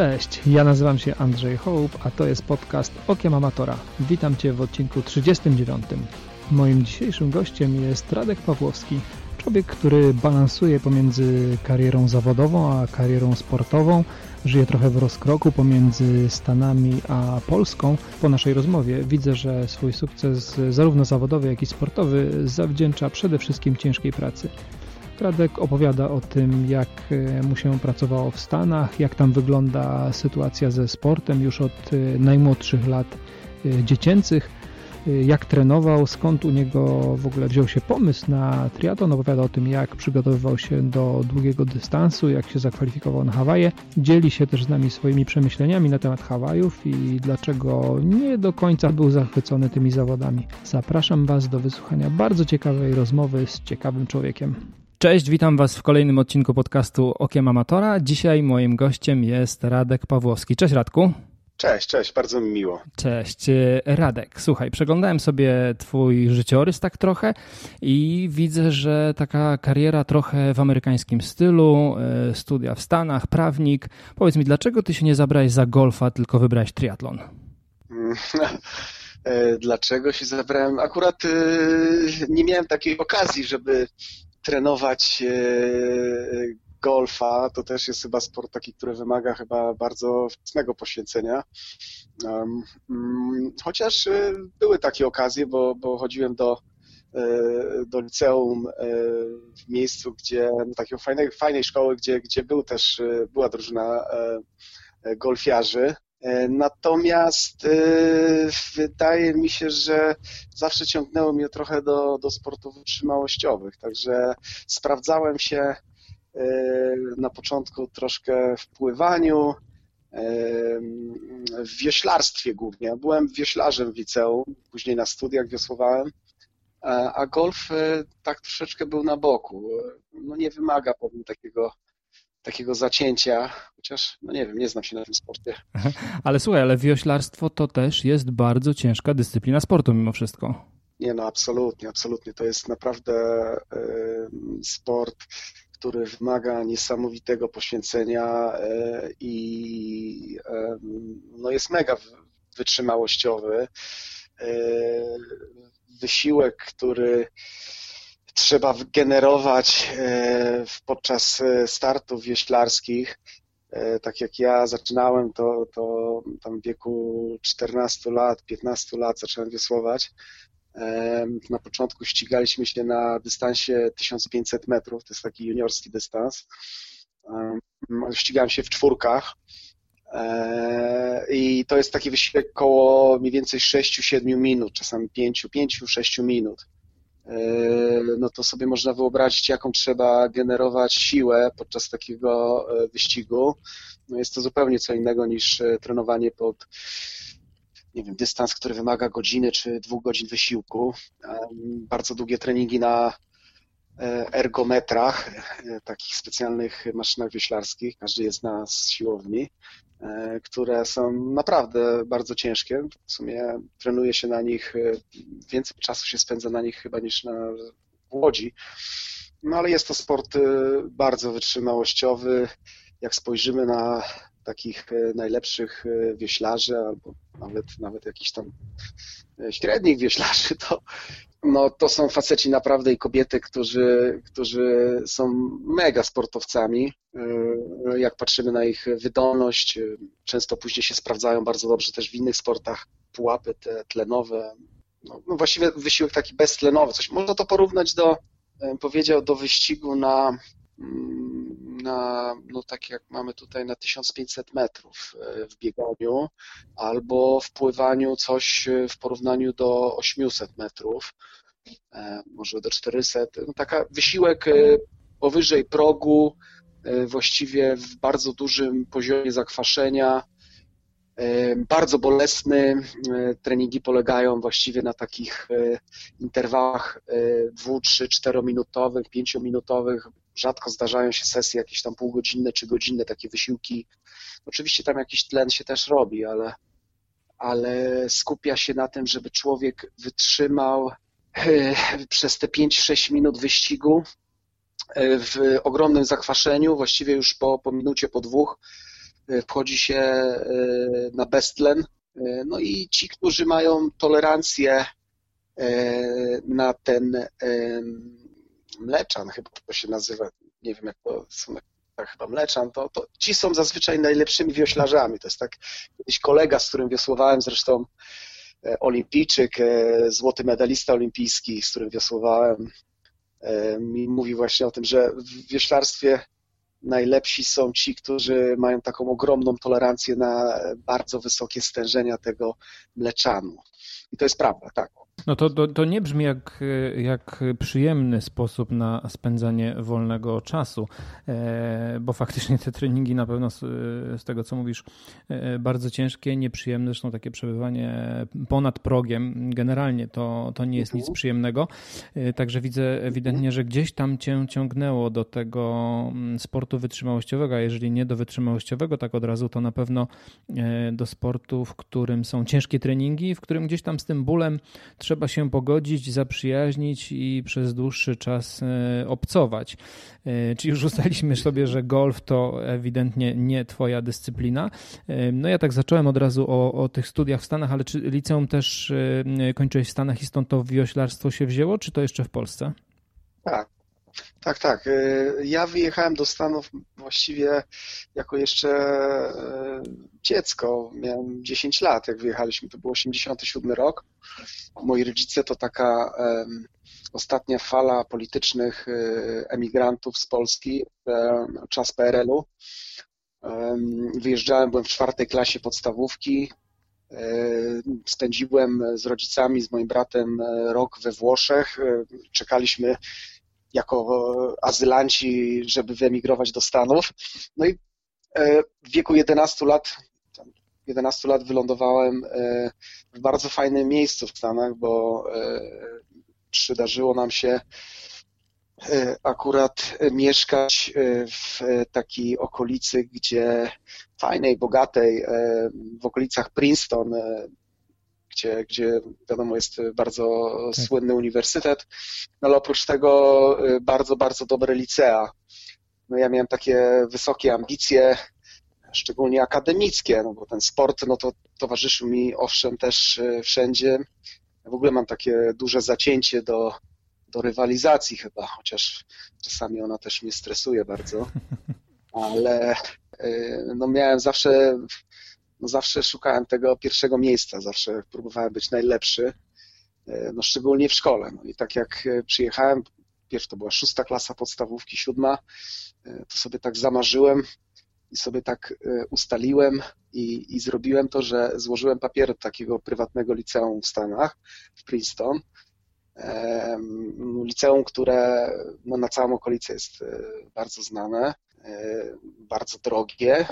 Cześć, ja nazywam się Andrzej Hołb, a to jest podcast Okiem Amatora. Witam Cię w odcinku 39. Moim dzisiejszym gościem jest Radek Pawłowski, człowiek, który balansuje pomiędzy karierą zawodową a karierą sportową, żyje trochę w rozkroku pomiędzy Stanami a Polską. Po naszej rozmowie widzę, że swój sukces zarówno zawodowy, jak i sportowy zawdzięcza przede wszystkim ciężkiej pracy. Radek opowiada o tym, jak e, mu się pracowało w Stanach, jak tam wygląda sytuacja ze sportem już od e, najmłodszych lat e, dziecięcych, jak trenował, skąd u niego w ogóle wziął się pomysł na triatlon, opowiada o tym, jak przygotowywał się do długiego dystansu, jak się zakwalifikował na Hawaje. Dzieli się też z nami swoimi przemyśleniami na temat Hawajów i dlaczego nie do końca był zachwycony tymi zawodami. Zapraszam Was do wysłuchania bardzo ciekawej rozmowy z ciekawym człowiekiem. Cześć, witam Was w kolejnym odcinku podcastu Okiem Amatora. Dzisiaj moim gościem jest Radek Pawłowski. Cześć Radku. Cześć, cześć, bardzo mi miło. Cześć, Radek. Słuchaj, przeglądałem sobie Twój życiorys tak trochę i widzę, że taka kariera trochę w amerykańskim stylu, e, studia w Stanach, prawnik. Powiedz mi, dlaczego Ty się nie zabrałeś za golfa, tylko wybrałeś triatlon? E, dlaczego się zabrałem? Akurat e, nie miałem takiej okazji, żeby trenować e, golfa, to też jest chyba sport taki, który wymaga chyba bardzo wczesnego poświęcenia. Mm, chociaż e, były takie okazje, bo, bo chodziłem do, e, do liceum w miejscu, gdzie no, takiej fajnej, fajnej szkoły, gdzie, gdzie był też, była drużyna golfiarzy natomiast e, wydaje mi się, że zawsze ciągnęło mnie trochę do, do sportów wytrzymałościowych, także sprawdzałem się e, na początku troszkę w pływaniu, w wioślarstwie głównie. Byłem wioślarzem w liceum, później na studiach wiosłowałem, a golf tak troszeczkę był na boku. No nie wymaga powiem takiego takiego zacięcia, chociaż, no nie wiem, nie znam się na tym sporcie. Ale słuchaj, ale wioślarstwo to też jest bardzo ciężka dyscyplina sportu mimo wszystko. Nie no, absolutnie, absolutnie. To jest naprawdę sport, który wymaga niesamowitego poświęcenia y, i no jest mega wytrzymałościowy. Wysiłek, który trzeba generować e, podczas e, startów wieślarskich. E, tak jak ja zaczynałem, to, to tam w wieku 14 lat, 15 lat zacząłem wiosłować. Na początku ścigaliśmy się na dystansie 1500 metrów, to jest taki juniorski dystans. Ścigałem się w czwórkach i to jest taki wysiłek koło mniej więcej 6-7 minut, czasami 5-6 minut. E, no to sobie można wyobrazić, jaką trzeba generować siłę podczas takiego e, wyścigu. No jest to zupełnie co innego niż e, trenowanie pod nie wiem, dystans, który wymaga godziny czy dwóch godzin wysiłku. Bardzo długie treningi na ergometrach, takich specjalnych maszynach wioślarskich. Każdy jest na siłowni. E, które są naprawdę bardzo ciężkie. W sumie trenuje się na nich, e, więcej czasu się spędza na nich chyba niż na łodzi. No ale jest to sport e, bardzo wytrzymałościowy. Jak spojrzymy na takich najlepszych wioślarzy, albo nawet, nawet jakichś tam średnich wioślarzy, to no, to są faceci naprawdę i kobiety, którzy, którzy są mega sportowcami. Y, jak patrzymy na ich wydolność, y, często później się sprawdzają bardzo dobrze też w innych sportach, pułapy te tlenowe. No, no właściwie wysiłek taki beztlenowy. Coś, można to porównać do, powiedział, do wyścigu na, mm, na, no tak jak mamy tutaj na 1500 metrów y, w bieganiu, albo w pływaniu coś w porównaniu do 800 metrów, może do 400. No taka wysiłek powyżej progu, E, właściwie w bardzo dużym poziomie zakwaszenia, e, bardzo bolesny. E, treningi polegają właściwie na takich interwałach 2, 3, 4 minutowych, 5 minutowych. Rzadko zdarzają się sesje jakieś tam półgodzinne czy godzinne, takie wysiłki. Oczywiście tam jakiś tlen się też robi, ale, ale skupia się na tym, żeby człowiek wytrzymał przez te 5-6 minut wyścigu w ogromnym zakwaszeniu, właściwie już po, po minucie, po dwóch, wchodzi się na bestlen. No i ci, którzy mają tolerancję na ten mleczan, chyba to się nazywa, nie wiem jak to są chyba mleczan, to, to ci są zazwyczaj najlepszymi wioślarzami. To jest tak kiedyś kolega, z którym wiosłowałem, zresztą e, olimpijczyk, e, złoty medalista olimpijski, z którym wiosłowałem, e, mi mówi właśnie o tym, że w wioślarstwie najlepsi są ci, którzy mają taką ogromną tolerancję na bardzo wysokie stężenia tego mleczanu. I to jest prawda, tak. No to, to, to, nie brzmi jak, jak przyjemny sposób na spędzanie wolnego czasu, e, bo faktycznie te treningi na pewno z, z, tego, co mówisz, e, bardzo ciężkie, nieprzyjemne, zresztą takie przebywanie ponad progiem, generalnie to, to nie jest nic przyjemnego, e, także widzę ewidentnie, że gdzieś tam cię ciągnęło do tego mm, sportu wytrzymałościowego, a jeżeli nie do wytrzymałościowego, tak od razu, to na pewno do sportu, w którym są ciężkie treningi, w którym gdzieś tam z tym bólem trzeba się pogodzić, zaprzyjaźnić i przez dłuższy czas e, obcować. E, Czyli już ustaliliśmy sobie, że golf to ewidentnie nie twoja dyscyplina. E, no ja tak zacząłem od razu o, o tych studiach w Stanach, ale czy liceum też kończyłeś w Stanach i stąd to wioślarstwo się wzięło, czy to jeszcze w Polsce? Tak, tak, tak. Ja wyjechałem do Stanów właściwie jako jeszcze dziecko. Miałem 10 lat, jak wyjechaliśmy. To był 87 rok. Moi rodzice to taka ostatnia fala politycznych e, emigrantów z Polski, czas PRL-u. Wyjeżdżałem, byłem w czwartej klasie podstawówki. E, spędziłem z rodzicami, z moim bratem e, rok we Włoszech. Czekaliśmy jako azylanci, żeby wyemigrować do Stanów. No i w wieku 11 lat 11 lat wylądowałem e, w bardzo fajnym miejscu w Stanach, bo e, przydarzyło nam się e, akurat mieszkać w takiej okolicy, gdzie fajnej, bogatej, w okolicach Princeton, gdzie, gdzie wiadomo jest bardzo tak. słynny uniwersytet, no ale oprócz tego bardzo, bardzo dobre licea. No ja miałem takie wysokie ambicje, szczególnie akademickie, no bo ten sport no to towarzyszył mi owszem też e, wszędzie. Ja w ogóle mam takie duże zacięcie do, do rywalizacji chyba, chociaż czasami ona też mnie stresuje bardzo, ale e, no miałem zawsze, no zawsze szukałem tego pierwszego miejsca, zawsze próbowałem być najlepszy, e, no szczególnie w szkole. No i tak jak przyjechałem, pierwszy to była szósta klasa podstawówki, siódma, to sobie tak zamarzyłem, i sobie tak e, ustaliłem i, i zrobiłem to, że złożyłem papier do takiego prywatnego liceum w Stanach, w Princeton. Liceum, które no, na całą okolicę jest e, bardzo znane, e, bardzo drogie,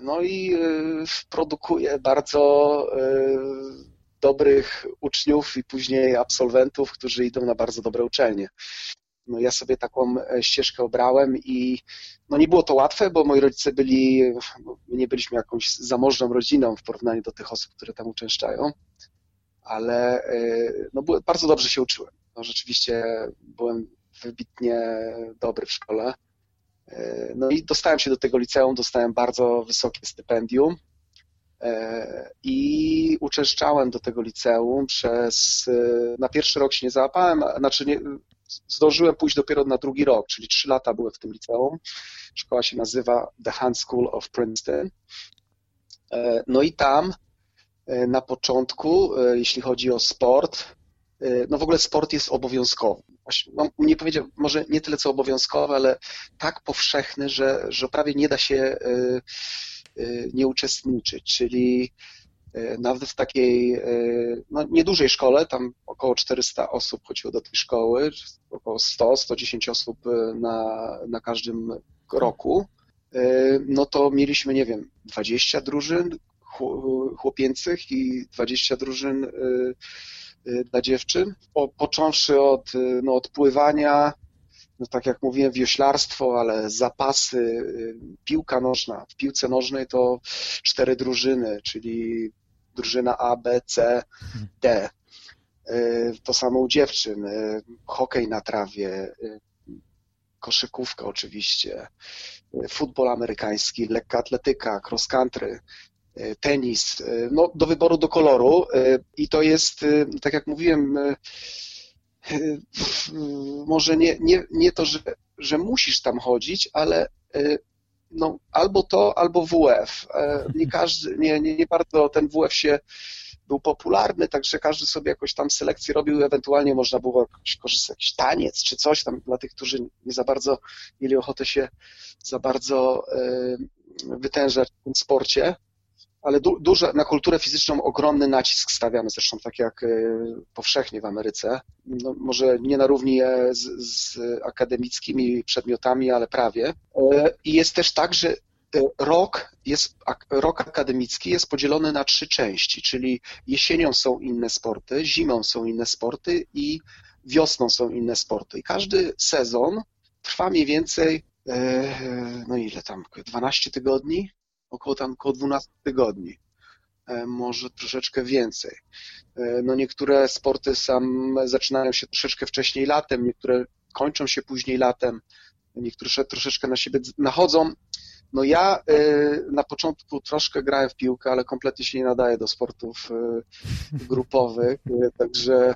no i produkuje bardzo dobrych uczniów i później absolwentów, którzy idą na bardzo dobre uczelnie. No ja sobie taką e, ścieżkę obrałem i no nie było to łatwe, bo moi rodzice byli, nie byliśmy jakąś zamożną rodziną w porównaniu do tych osób, które tam uczęszczają, ale e, no, bardzo dobrze się uczyłem. No, rzeczywiście byłem wybitnie dobry w szkole. E, no i dostałem się do tego liceum, dostałem bardzo wysokie stypendium i uczęszczałem do tego liceum przez, na pierwszy rok się nie załapałem, znaczy nie, zdążyłem pójść dopiero na drugi rok, czyli trzy lata byłem w tym liceum. Szkoła się nazywa The Hand School of Princeton. E, no i tam e, na początku, e, jeśli chodzi o sport, no w ogóle sport jest obowiązkowy. No, nie powiedział, może nie tyle co obowiązkowy, ale tak powszechny, że, że prawie nie da się nie uczestniczyć, czyli nawet w takiej no, niedużej szkole, tam około 400 osób chodziło do tej szkoły, około 100, 110 osób na, na każdym roku, no to mieliśmy, nie wiem, 20 drużyn chłopięcych i 20 drużyn dla dziewczyn, po, począwszy od, no, od pływania, no tak jak mówiłem, wioślarstwo, ale zapasy, piłka nożna. W piłce nożnej to cztery drużyny, czyli drużyna A, B, C, D. Y, to samo u dziewczyn. Y, hokej na trawie, y, koszykówka oczywiście, futbol amerykański, lekka atletyka, cross country, tenis, no do wyboru, do koloru i to jest, tak jak mówiłem, może nie, nie, nie to, że, że musisz tam chodzić, ale no, albo to, albo WF. Nie każdy, nie, nie, nie bardzo ten WF się był popularny, także każdy sobie jakoś tam selekcję robił, ewentualnie można było korzystać jakiś taniec czy coś tam dla tych, którzy nie za bardzo mieli ochotę się za bardzo wytężać w tym sporcie, ale du, duże, na kulturę fizyczną ogromny nacisk stawiamy, zresztą tak jak powszechnie w Ameryce. No, może nie na równi z, z akademickimi przedmiotami, ale prawie. I jest też tak, że rok, jest, rok akademicki jest podzielony na trzy części, czyli jesienią są inne sporty, zimą są inne sporty i wiosną są inne sporty. I każdy sezon trwa mniej więcej, e, no ile tam, 12 tygodni? Około tam, około 12 tygodni. E, może troszeczkę więcej. E, no niektóre sporty sam zaczynają się troszeczkę wcześniej latem, niektóre kończą się później latem, niektóre troszeczkę na siebie nachodzą. No ja y, na początku troszkę grałem w piłkę, ale kompletnie się nie nadaję do sportów grupowych, także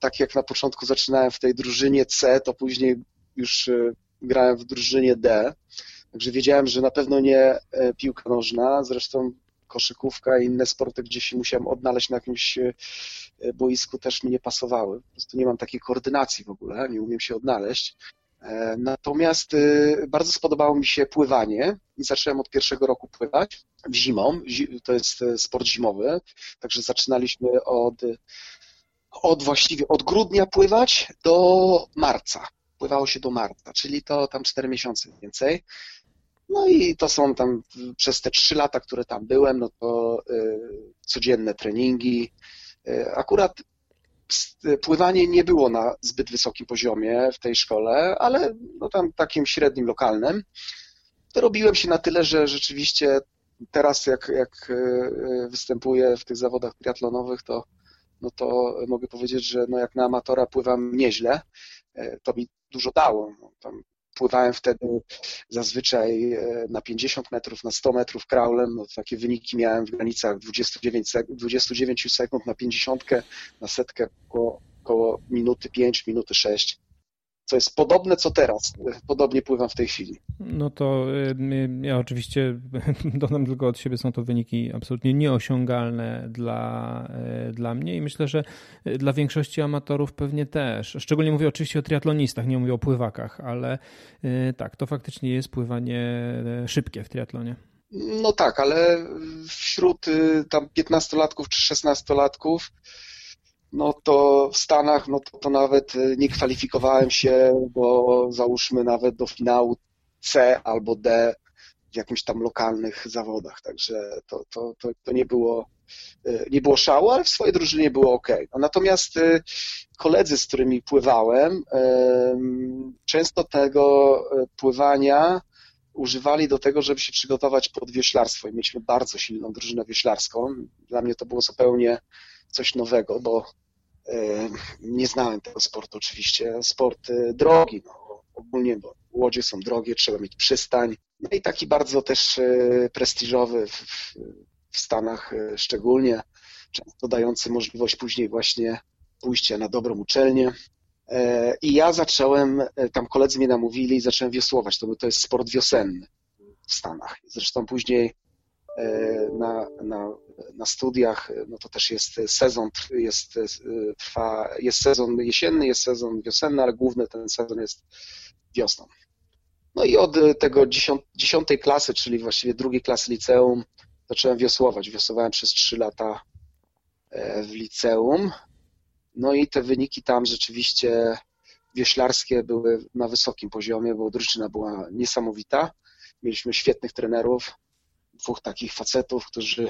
tak jak na początku zaczynałem w tej drużynie C, to później już grałem w drużynie D, także wiedziałem, że na pewno nie piłka nożna, zresztą koszykówka i inne sporty, gdzie się musiałem odnaleźć na jakimś boisku też mi nie pasowały. Po prostu nie mam takiej koordynacji w ogóle, nie umiem się odnaleźć. E, natomiast bardzo spodobało mi się pływanie i zacząłem od pierwszego roku pływać zimą. To jest e, sport zimowy, także zaczynaliśmy od, od właściwie od grudnia pływać do marca. Pływało się do marca, czyli to tam 4 miesiące więcej. No i to są tam przez te 3 lata, które tam byłem, no to y, codzienne treningi. Y, akurat pływanie nie było na zbyt wysokim poziomie w tej szkole, ale no tam takim średnim, lokalnym. To robiłem się na tyle, że rzeczywiście teraz jak, jak występuję w tych zawodach triatlonowych, to, no to mogę powiedzieć, że no jak na amatora pływam nieźle. To mi dużo dało. No tam pływałem wtedy zazwyczaj e, na 50 metrów, na 100 metrów kraulem. No, takie wyniki miałem w granicach 29, 29 sekund na 50, na setkę około, około minuty 5, minuty 6 co jest podobne co teraz. Podobnie pływam w tej chwili. No to y, ja oczywiście dodam tylko od siebie, są to wyniki absolutnie nieosiągalne dla, y, dla mnie i myślę, że dla większości amatorów pewnie też. Szczególnie mówię oczywiście o triatlonistach, nie mówię o pływakach, ale y, tak, to faktycznie jest pływanie szybkie w triatlonie. No tak, ale wśród tam 15-latków czy 16-latków no to w Stanach, no to, to nawet y, nie kwalifikowałem się, bo załóżmy nawet do finału C albo D w jakimś tam lokalnych zawodach, także to, to, to, to nie było y, nie było szału, ale w swojej drużynie było ok. No, natomiast y, koledzy, z którymi pływałem, często tego pływania używali do tego, żeby się przygotować pod wioślarstwo i mieliśmy bardzo silną drużynę wioślarską. Dla mnie to było zupełnie coś nowego, bo nie znałem tego sportu oczywiście. Sport e, drogi, no, ogólnie, bo łodzie są drogie, trzeba mieć przystań. No i taki bardzo też e, prestiżowy w, w Stanach szczególnie, często dający możliwość później właśnie pójścia na dobrą uczelnię. I ja zacząłem, tam koledzy mnie namówili i zacząłem wiosłować. To, to jest sport wiosenny w Stanach. Zresztą później na, na na studiach, no to też jest sezon, jest, trwa, jest sezon jesienny, jest sezon wiosenny, ale główny ten sezon jest wiosną. No i od tego dziesiątej klasy, czyli właściwie drugiej klasy liceum, zacząłem wiosłować. Wiosłowałem przez trzy lata e, w liceum. No i te wyniki tam rzeczywiście wioślarskie były na wysokim poziomie, bo drużyna była niesamowita. Mieliśmy świetnych trenerów, dwóch takich facetów, którzy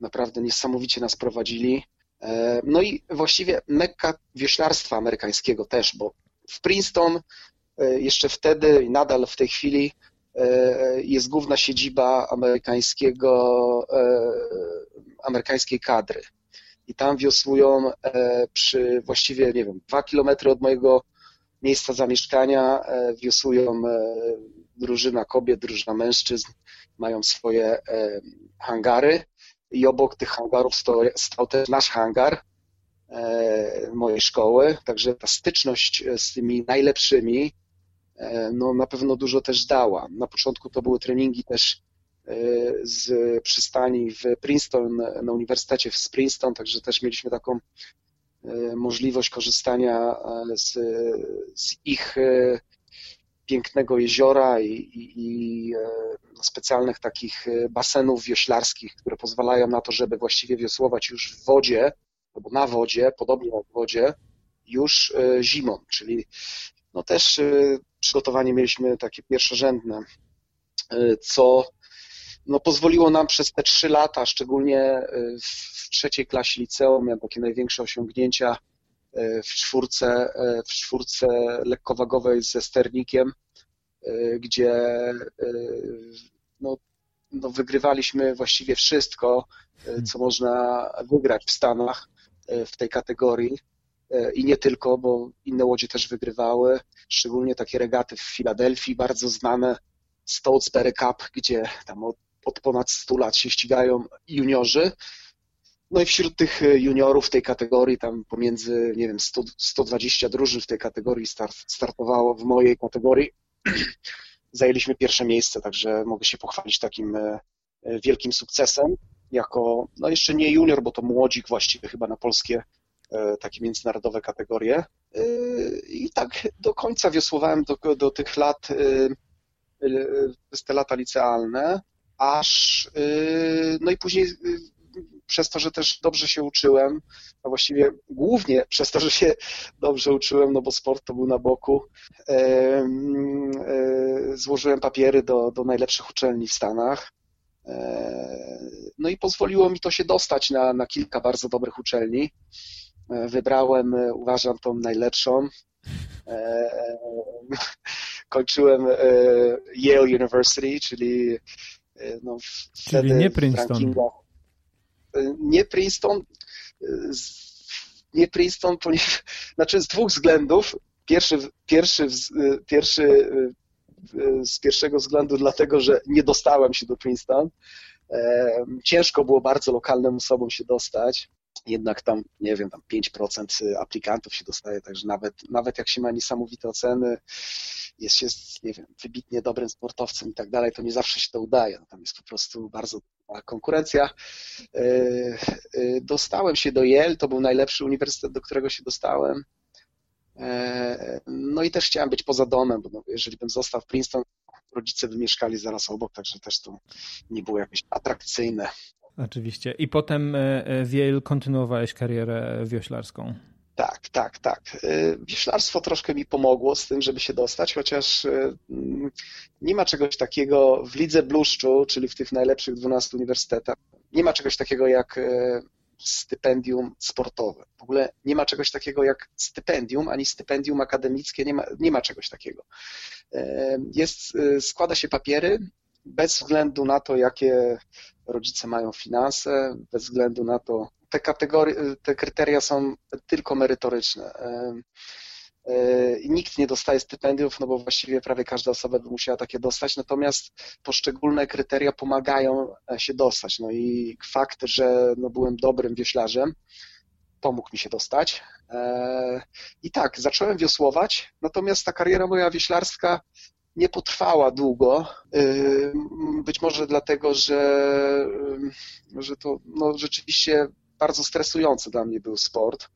naprawdę niesamowicie nas prowadzili. E, no i właściwie mekka wioślarstwa amerykańskiego też, bo w Princeton e, jeszcze wtedy i nadal w tej chwili e, jest główna siedziba amerykańskiego, amerykańskiej kadry. I tam wiosłują przy właściwie, nie wiem, dwa kilometry od mojego miejsca zamieszkania wiosłują drużyna kobiet, drużyna mężczyzn, mają swoje hangary i obok tych hangarów stał, też nasz hangar mojej szkoły, także ta styczność z tymi najlepszymi no, na pewno dużo też dała. Na początku to były treningi też z przystani w Princeton, na Uniwersytecie w Princeton, także też mieliśmy taką e, możliwość korzystania e, z, z ich e, pięknego jeziora i, i, i, specjalnych takich basenów wioślarskich, które pozwalają na to, żeby właściwie wiosłować już w wodzie, albo na wodzie, podobnie jak w wodzie, już zimą, czyli no też przygotowanie mieliśmy takie pierwszorzędne, co no, pozwoliło nam przez te trzy lata, szczególnie w trzeciej klasie liceum, miałem takie największe osiągnięcia w czwórce, y, w czwórce lekkowagowej ze sternikiem, gdzie no, no, wygrywaliśmy właściwie wszystko, co można wygrać w Stanach w tej kategorii. I nie tylko, bo inne łodzie też wygrywały, szczególnie takie regaty w Filadelfii, bardzo znane Stolzberry Cup, gdzie tam od od ponad 100 lat się ścigają juniorzy. No i wśród tych e, juniorów tej kategorii, tam pomiędzy, nie wiem, 100, 120 drużyn w tej kategorii start, startowało w mojej kategorii. Zajęliśmy pierwsze miejsce, także mogę się pochwalić takim e, e, wielkim sukcesem. Jako, no jeszcze nie junior, bo to młodzik właściwie chyba na polskie takie międzynarodowe kategorie. I tak do końca wiosłowałem do, do tych lat, te lata licealne aż no i później przez to, że też dobrze się uczyłem, a właściwie głównie przez to, że się dobrze uczyłem, no bo sport to był na boku, e, złożyłem papiery do, do najlepszych uczelni w Stanach. E, no i pozwoliło mi to się dostać na, na kilka bardzo dobrych uczelni. E, wybrałem, uważam, tą najlepszą. Kończyłem Yale University, czyli no, Czyli nie Princeton. Nie Princeton, e, nie Princeton, ponieważ, znaczy z dwóch względów. Pierwszy, pierwszy, pierwszy z pierwszego względu dlatego, że nie dostałem się do Princeton. Ciężko było bardzo lokalnym osobom się dostać jednak tam, nie wiem, tam 5% aplikantów się dostaje, także nawet, nawet jak się ma niesamowite oceny, jest się, nie wiem, wybitnie dobrym sportowcem i tak dalej, to nie zawsze się to udaje. Tam jest po prostu bardzo konkurencja. E, e, dostałem się do Yale, to był najlepszy uniwersytet, do którego się dostałem. E, no i też chciałem być poza domem, bo no, jeżeli bym został w Princeton, rodzice by mieszkali zaraz obok, także też to nie było jakieś atrakcyjne. Oczywiście. I potem e, e, w Yale kontynuowałeś karierę wioślarską. Tak, tak, tak. E, wioślarstwo troszkę mi pomogło z tym, żeby się dostać, chociaż nie ma czegoś takiego w lidze bluszczu, czyli w tych najlepszych 12 uniwersytetach, nie ma czegoś takiego jak stypendium sportowe. W ogóle nie ma czegoś takiego jak stypendium, ani stypendium akademickie, nie ma, nie ma czegoś takiego. Jest, składa się papiery bez względu na to, jakie rodzice mają finanse, bez względu na to, te kategorie, te kryteria są tylko merytoryczne. I nikt nie dostaje stypendiów, no bo właściwie prawie każda osoba by musiała takie dostać, natomiast poszczególne kryteria pomagają się dostać. No i fakt, że no byłem dobrym wioślarzem, pomógł mi się dostać. I tak, zacząłem wiosłować, natomiast ta kariera moja wioślarska nie potrwała długo. Y, być może dlatego, że, y, że to no, rzeczywiście bardzo stresujący dla mnie był sport.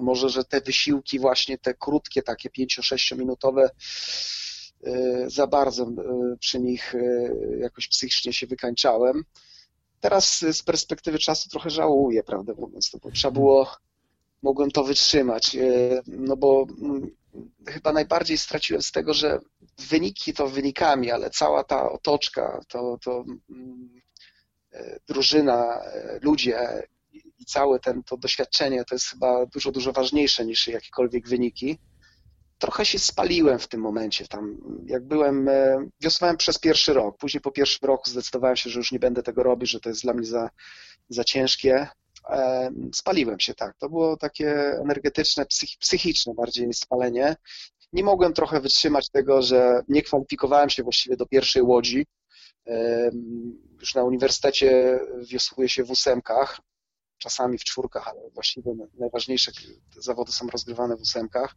Może, że te wysiłki właśnie, te krótkie, takie 5-6 minutowe y, za bardzo przy nich jakoś psychicznie się wykańczałem. Teraz z perspektywy czasu trochę żałuję, prawdę mówiąc, no bo trzeba było, mogłem to wytrzymać, no bo mm, chyba najbardziej straciłem z tego, że wyniki to wynikami, ale cała ta otoczka, to, to mm, e, drużyna, e, ludzie i całe ten, to doświadczenie to jest chyba dużo, dużo ważniejsze niż jakiekolwiek wyniki. Trochę się spaliłem w tym momencie. Tam, jak byłem, e, wiosłałem przez pierwszy rok. Później po pierwszym roku zdecydowałem się, że już nie będę tego robić, że to jest dla mnie za, za ciężkie spaliłem się, tak. To było takie energetyczne, psychiczne bardziej spalenie. nie mogłem trochę wytrzymać tego, że nie kwalifikowałem się właściwie do pierwszej łodzi. Już na uniwersytecie wiosłuje się w ósemkach, czasami w czwórkach, ale właściwie najważniejsze zawody są rozgrywane w ósemkach.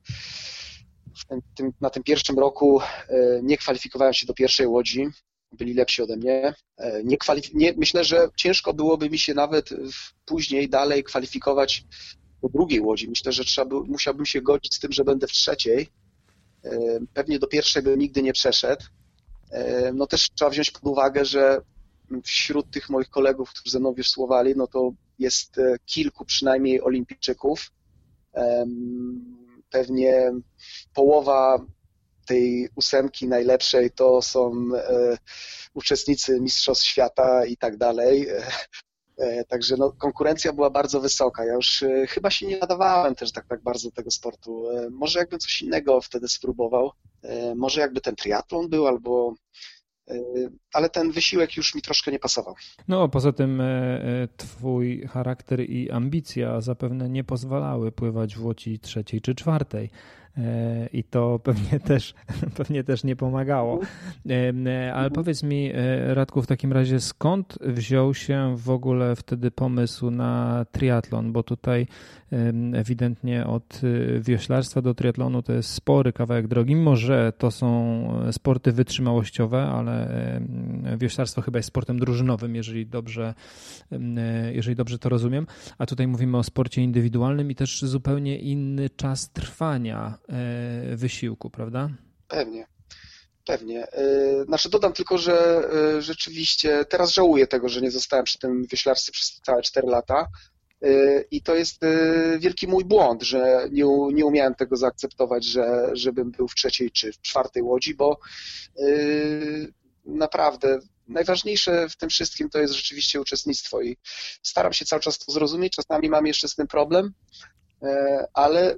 Tym, na tym pierwszym roku e, nie kwalifikowałem się do pierwszej łodzi, byli lepsi ode mnie. E, nie nie, myślę, że ciężko byłoby mi się nawet później dalej kwalifikować do drugiej łodzi. Myślę, że trzeba by, musiałbym się godzić z tym, że będę w trzeciej. E, pewnie do pierwszej bym nigdy nie przeszedł. No też trzeba wziąć pod uwagę, że wśród tych moich kolegów, którzy ze mną wiosłowali, no to jest kilku przynajmniej olimpijczyków pewnie połowa tej ósemki najlepszej to są e, uczestnicy Mistrzostw Świata i tak dalej. E, e, także no, konkurencja była bardzo wysoka. Ja już chyba się nie nadawałem też tak, tak bardzo tego sportu. Może jakbym coś innego wtedy spróbował. Może jakby ten triatlon był, albo ale ten wysiłek już mi troszkę nie pasował. No, poza tym twój charakter i ambicja zapewne nie pozwalały pływać w łodzi trzeciej czy czwartej. E, i to pewnie też, pewnie też nie pomagało. E, ale powiedz mi, e, Radku, w takim razie skąd wziął się w ogóle wtedy pomysł na triatlon? Bo tutaj ewidentnie od wioślarstwa do triatlonu to jest spory kawałek drogi, mimo że to są sporty wytrzymałościowe, ale wioślarstwo chyba jest sportem drużynowym, jeżeli dobrze, jeżeli dobrze to rozumiem. A tutaj mówimy o sporcie indywidualnym i też zupełnie inny czas trwania E, wysiłku, prawda? Pewnie. Pewnie. E, znaczy dodam tylko, że e, rzeczywiście teraz żałuję tego, że nie zostałem przy tym wyślarstwie przez całe 4 lata. I to jest wielki mój błąd, że nie, nie umiałem tego zaakceptować, że, żebym był w trzeciej czy w czwartej łodzi, bo naprawdę najważniejsze w tym wszystkim to jest rzeczywiście uczestnictwo i staram się cały czas to zrozumieć. Czasami mam jeszcze z tym problem, ale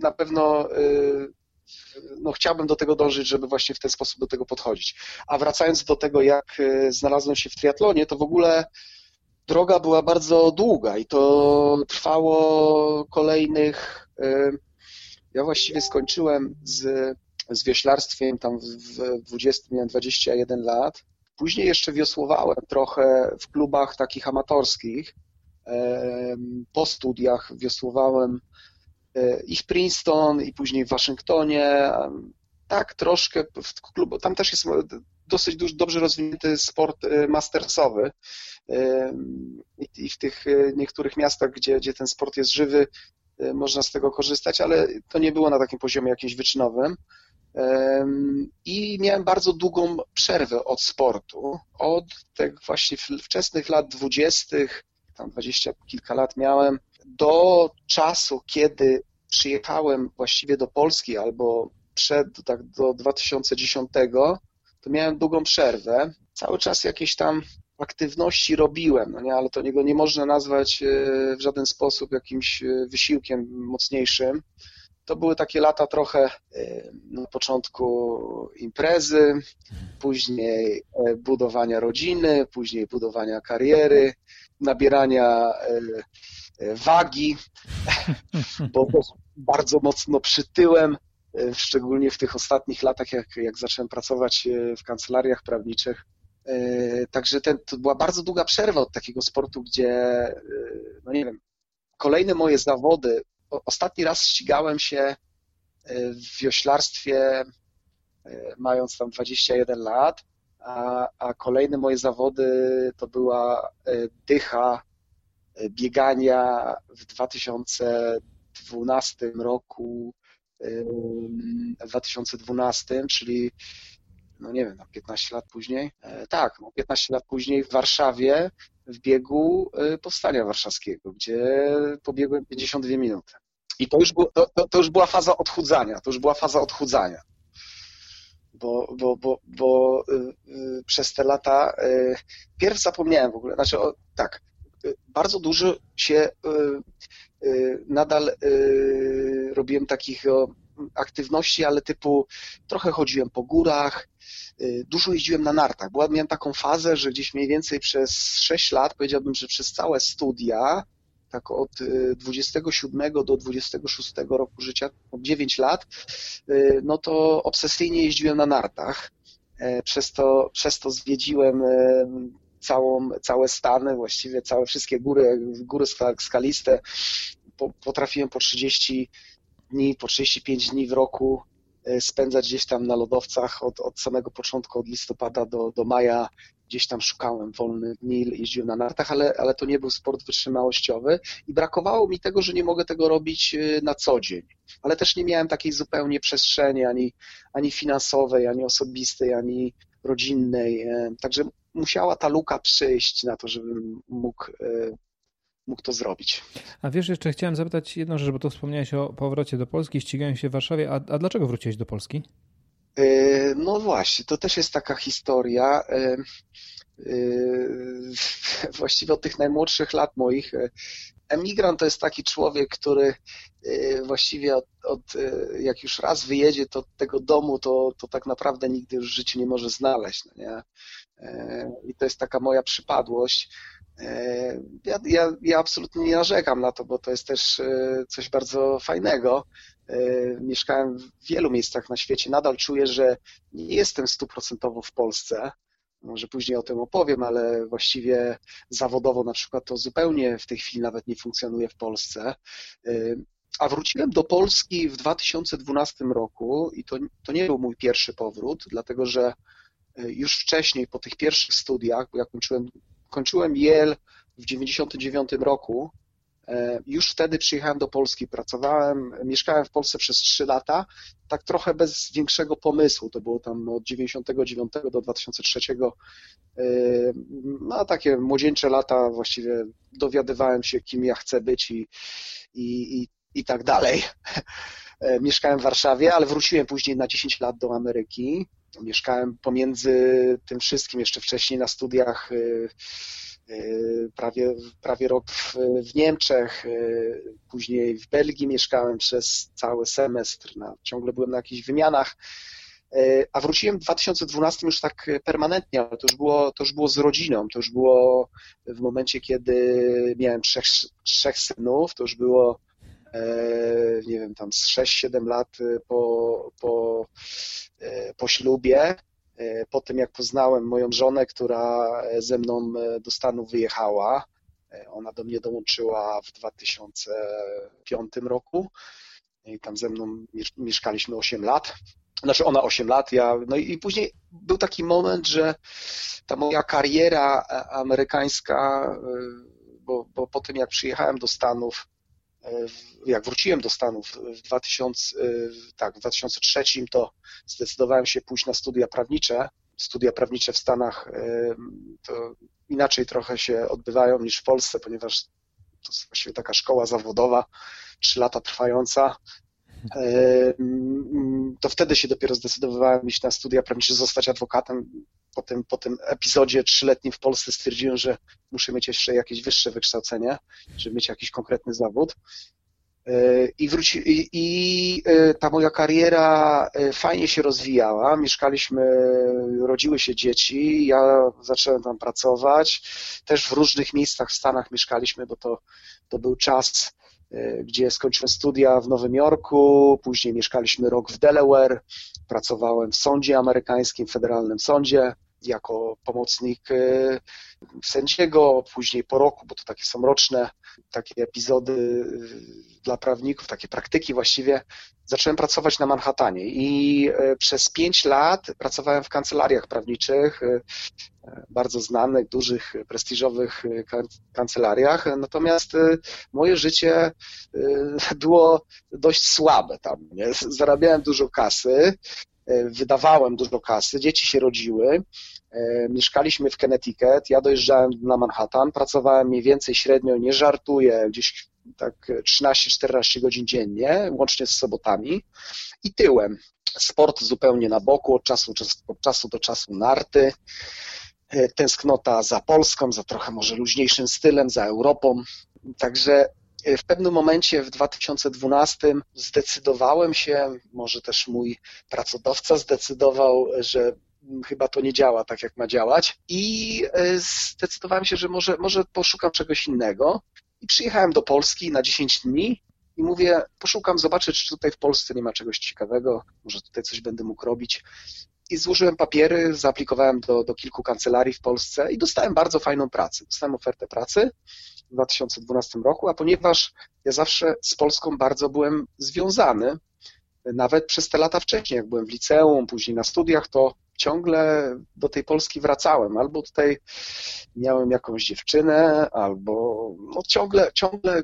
na pewno y, no, chciałbym do tego dążyć, żeby właśnie w ten sposób do tego podchodzić. A wracając do tego, jak y, znalazłem się w triatlonie, to w ogóle droga była bardzo długa i to trwało kolejnych. Y, ja właściwie skończyłem z, z wioślarstwem tam w 20, miałem 21 lat. Później jeszcze wiosłowałem trochę w klubach takich amatorskich. Po studiach wiosłowałem i w Princeton, i później w Waszyngtonie. Tak, troszkę w klubu. Tam też jest dosyć duży, dobrze rozwinięty sport e, mastersowy. E, I w tych niektórych miastach, gdzie, gdzie ten sport jest żywy, można z tego korzystać, ale to nie było na takim poziomie jakimś wyczynowym. I miałem bardzo długą przerwę od sportu. Od tych właśnie wczesnych lat dwudziestych, tam dwadzieścia kilka lat miałem, do czasu, kiedy przyjechałem właściwie do Polski albo przed, tak do 2010, to miałem długą przerwę. Cały czas jakieś tam aktywności robiłem, no nie, ale to nie, nie można nazwać e, w żaden sposób jakimś e, wysiłkiem mocniejszym. To były takie lata trochę e, na początku imprezy, później budowania rodziny, później budowania kariery, nabierania wagi, bo bardzo mocno przytyłem, e, szczególnie w tych ostatnich latach, jak, jak zacząłem pracować e, w kancelariach prawniczych. E, także ten, to była bardzo długa przerwa od takiego sportu, gdzie, no nie wiem, kolejne moje zawody, ostatni raz ścigałem się w wioślarstwie mając tam 21 lat, a, a kolejne moje zawody to była dycha biegania w 2012 roku, w 2012, czyli no nie wiem, 15 lat później, e, tak, no 15 lat później w Warszawie w biegu e, Powstania Warszawskiego, gdzie pobiegłem 52 minuty. I to już, było, to, to już była faza odchudzania, to już była faza odchudzania. Bo, bo, bo, bo y, y, przez te lata y, pierw zapomniałem w ogóle, znaczy o, tak, bardzo dużo się y, y, nadal y, robiłem takich aktywności, ale typu trochę chodziłem po górach, dużo jeździłem na nartach. Była, miałem taką fazę, że gdzieś mniej więcej przez 6 lat, powiedziałbym, że przez całe studia tak od 27 do 26 roku życia, od 9 lat, no to obsesyjnie jeździłem na nartach. Przez to, przez to zwiedziłem całą, całe Stany, właściwie całe wszystkie góry, góry skaliste. Potrafiłem po 30 dni, po 35 dni w roku e, spędzać gdzieś tam na lodowcach od, od samego początku, od listopada do, do maja. Gdzieś tam szukałem wolnych dni, jeździłem na nartach, ale, ale to nie był sport wytrzymałościowy i brakowało mi tego, że nie mogę tego robić e, na co dzień. Ale też nie miałem takiej zupełnie przestrzeni ani, ani finansowej, ani osobistej, ani rodzinnej. E, także musiała ta luka przyjść na to, żebym mógł mógł to zrobić. A wiesz, jeszcze chciałem zapytać jedną rzecz, bo tu wspomniałeś o powrocie do Polski, ścigając się w Warszawie, a, a dlaczego wróciłeś do Polski? E, no właśnie, to też jest taka historia. E, e, właściwie od tych najmłodszych lat moich. Emigrant to jest taki człowiek, który właściwie od, od, jak już raz wyjedzie to tego domu, to, to tak naprawdę nigdy już w życiu nie może znaleźć. No nie? I to jest taka moja przypadłość. E, ja, ja, ja absolutnie nie narzekam na to, bo to jest też e, coś bardzo fajnego. E, mieszkałem w wielu miejscach na świecie. Nadal czuję, że nie jestem stuprocentowo w Polsce. Może później o tym opowiem, ale właściwie zawodowo na przykład to zupełnie w tej chwili nawet nie funkcjonuje w Polsce. A wróciłem do Polski w 2012 roku i to, to nie był mój pierwszy powrót, dlatego że już wcześniej, po tych pierwszych studiach, bo ja kończyłem kończyłem Yale w 99 roku. E, już wtedy przyjechałem do Polski, pracowałem, mieszkałem w Polsce przez 3 lata, tak trochę bez większego pomysłu. To było tam od 99 do 2003. E, no, takie młodzieńcze lata, właściwie dowiadywałem się, kim ja chcę być i, i, i, i tak dalej. E, mieszkałem w Warszawie, ale wróciłem później na 10 lat do Ameryki. Mieszkałem pomiędzy tym wszystkim jeszcze wcześniej na studiach y, y, prawie, prawie rok w, w Niemczech, y, później w Belgii mieszkałem przez cały semestr, na, ciągle byłem na jakichś wymianach, a wróciłem w 2012 już tak permanentnie, ale to już było, to już było z rodziną, to już było w momencie, kiedy miałem trzech, trzech synów, to już było nie wiem, tam z 6-7 lat po, po E, po ślubie, e, po tym jak poznałem moją żonę, która ze mną e, do Stanów wyjechała. Ona do mnie dołączyła w 2005 roku i tam ze mną mieszkaliśmy 8 lat. Znaczy ona 8 lat, ja, no i później był taki moment, że ta moja kariera amerykańska, bo, bo po tym jak przyjechałem do Stanów, jak wróciłem do Stanów w 2000, tak, w 2003, to zdecydowałem się pójść na studia prawnicze. Studia prawnicze w Stanach to inaczej trochę się odbywają niż w Polsce, ponieważ to jest właściwie taka szkoła zawodowa, trzy lata trwająca. To wtedy się dopiero zdecydowałem iść na studia prawnicze, zostać adwokatem. Po tym, po tym epizodzie trzyletnim w Polsce stwierdziłem, że muszę mieć jeszcze jakieś wyższe wykształcenie, żeby mieć jakiś konkretny zawód. I, wróci, i, i, e, ta moja kariera e, fajnie się rozwijała. Mieszkaliśmy, rodziły się dzieci, ja zacząłem tam pracować. Też w różnych miejscach w Stanach mieszkaliśmy, bo to, to był czas, e, gdzie skończyłem studia w Nowym Jorku, później mieszkaliśmy rok w Delaware, pracowałem w sądzie amerykańskim, federalnym sądzie jako pomocnik sędziego, później po roku, bo to takie są roczne takie epizody y, dla prawników, takie praktyki właściwie, zacząłem pracować na Manhattanie i y, przez pięć lat pracowałem w kancelariach prawniczych, bardzo znanych, dużych, prestiżowych kancelariach, natomiast moje życie było dość słabe tam. Nie? Zarabiałem dużo kasy, wydawałem dużo kasy, dzieci się rodziły, E, mieszkaliśmy w Connecticut, ja dojeżdżałem na Manhattan, pracowałem mniej więcej średnio, nie żartuję, gdzieś tak 13-14 godzin dziennie, łącznie z sobotami i tyłem. Sport zupełnie na boku, od czasu, od czasu do czasu narty, e, tęsknota za Polską, za trochę może luźniejszym stylem, za Europą. Także e, w pewnym momencie w 2012 zdecydowałem się, może też mój pracodawca zdecydował, że chyba to nie działa tak, jak ma działać i e, zdecydowałem się, że może, może poszukam czegoś innego I przyjechałem do Polski na 10 dni i mówię, poszukam, zobaczę, czy tutaj w Polsce nie ma czegoś ciekawego, może tutaj coś będę mógł robić. I złożyłem papiery, zaaplikowałem do, do kilku kancelarii w Polsce i dostałem bardzo fajną pracę. Dostałem ofertę pracy w 2012 roku, a ponieważ ja zawsze z Polską bardzo byłem związany, nawet przez te lata wcześniej, jak byłem w liceum, później na studiach, to ciągle do tej Polski wracałem. Albo tutaj miałem jakąś dziewczynę, albo no ciągle, ciągle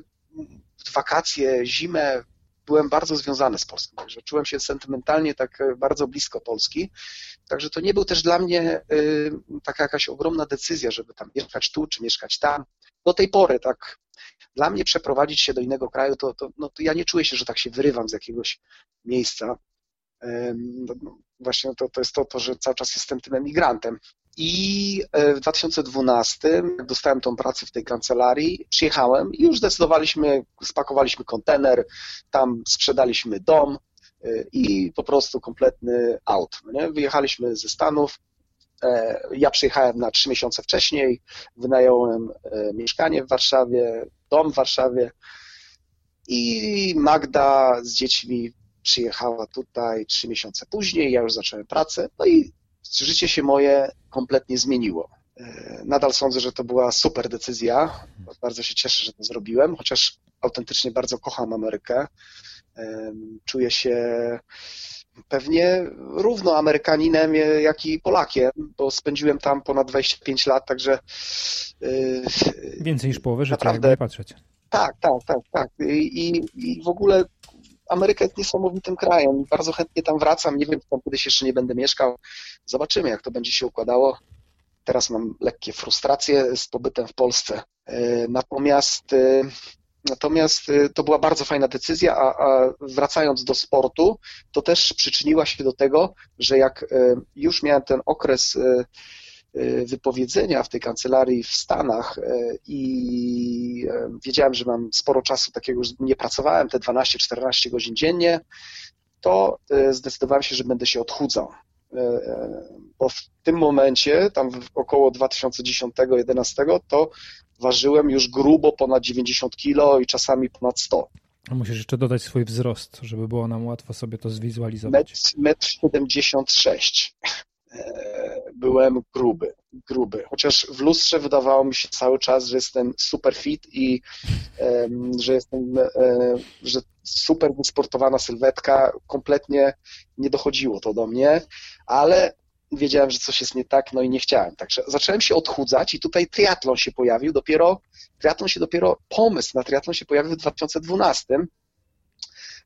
w wakacje, zimę byłem bardzo związany z Polską, także czułem się sentymentalnie tak bardzo blisko Polski, także to nie był też dla mnie y, taka jakaś ogromna decyzja, żeby tam mieszkać tu, czy mieszkać tam. Do tej pory tak dla mnie przeprowadzić się do innego kraju, to, to, no, to ja nie czuję się, że tak się wyrywam z jakiegoś miejsca. No, no, właśnie to, to jest to, to, że cały czas jestem tym emigrantem. I e, w 2012, jak dostałem tą pracę w tej kancelarii, przyjechałem i już zdecydowaliśmy, spakowaliśmy kontener, tam sprzedaliśmy dom e, i po prostu kompletny out. No nie? Wyjechaliśmy ze Stanów. E, ja przyjechałem na trzy miesiące wcześniej, wynająłem mieszkanie w Warszawie, dom w Warszawie i Magda z dziećmi przyjechała tutaj trzy miesiące później, ja już zacząłem pracę, no i życie się moje kompletnie zmieniło. E, nadal sądzę, że to była super decyzja. Bardzo się cieszę, że to zrobiłem, chociaż autentycznie bardzo kocham Amerykę. E, czuję się pewnie równo Amerykaninem, jak i Polakiem, bo spędziłem tam ponad 25 lat, także. E, Więcej niż połowę życia, naprawdę, patrzeć. Tak, tak, tak, tak. I, I w ogóle Ameryka jest niesamowitym krajem. Bardzo chętnie tam wracam. Nie wiem, tam kiedyś jeszcze nie będę mieszkał. Zobaczymy, jak to będzie się układało. Teraz mam lekkie frustracje z pobytem w Polsce. E, natomiast, e, natomiast e, to była bardzo fajna decyzja, a, a wracając do sportu, to też przyczyniła się do tego, że jak już miałem ten okres wypowiedzenia w tej kancelarii w Stanach y, i y, wiedziałem, że mam sporo czasu takiego, że nie pracowałem te 12-14 godzin dziennie, to zdecydowałem się, że będę się odchudzał. Bo w tym momencie, tam około 2010-2011, to ważyłem już grubo ponad 90 kilo i czasami ponad 100. A musisz jeszcze dodać swój wzrost, żeby było nam łatwo sobie to zwizualizować. Metr 76 byłem gruby, gruby. Chociaż w lustrze wydawało mi się cały czas, że jestem super fit i że jestem, że super wysportowana sylwetka, kompletnie nie dochodziło to do mnie, ale wiedziałem, że coś jest nie tak, no i nie chciałem. Także zacząłem się odchudzać i tutaj triatlon się pojawił dopiero, triatlon się dopiero, pomysł na triatlon się pojawił w 2012,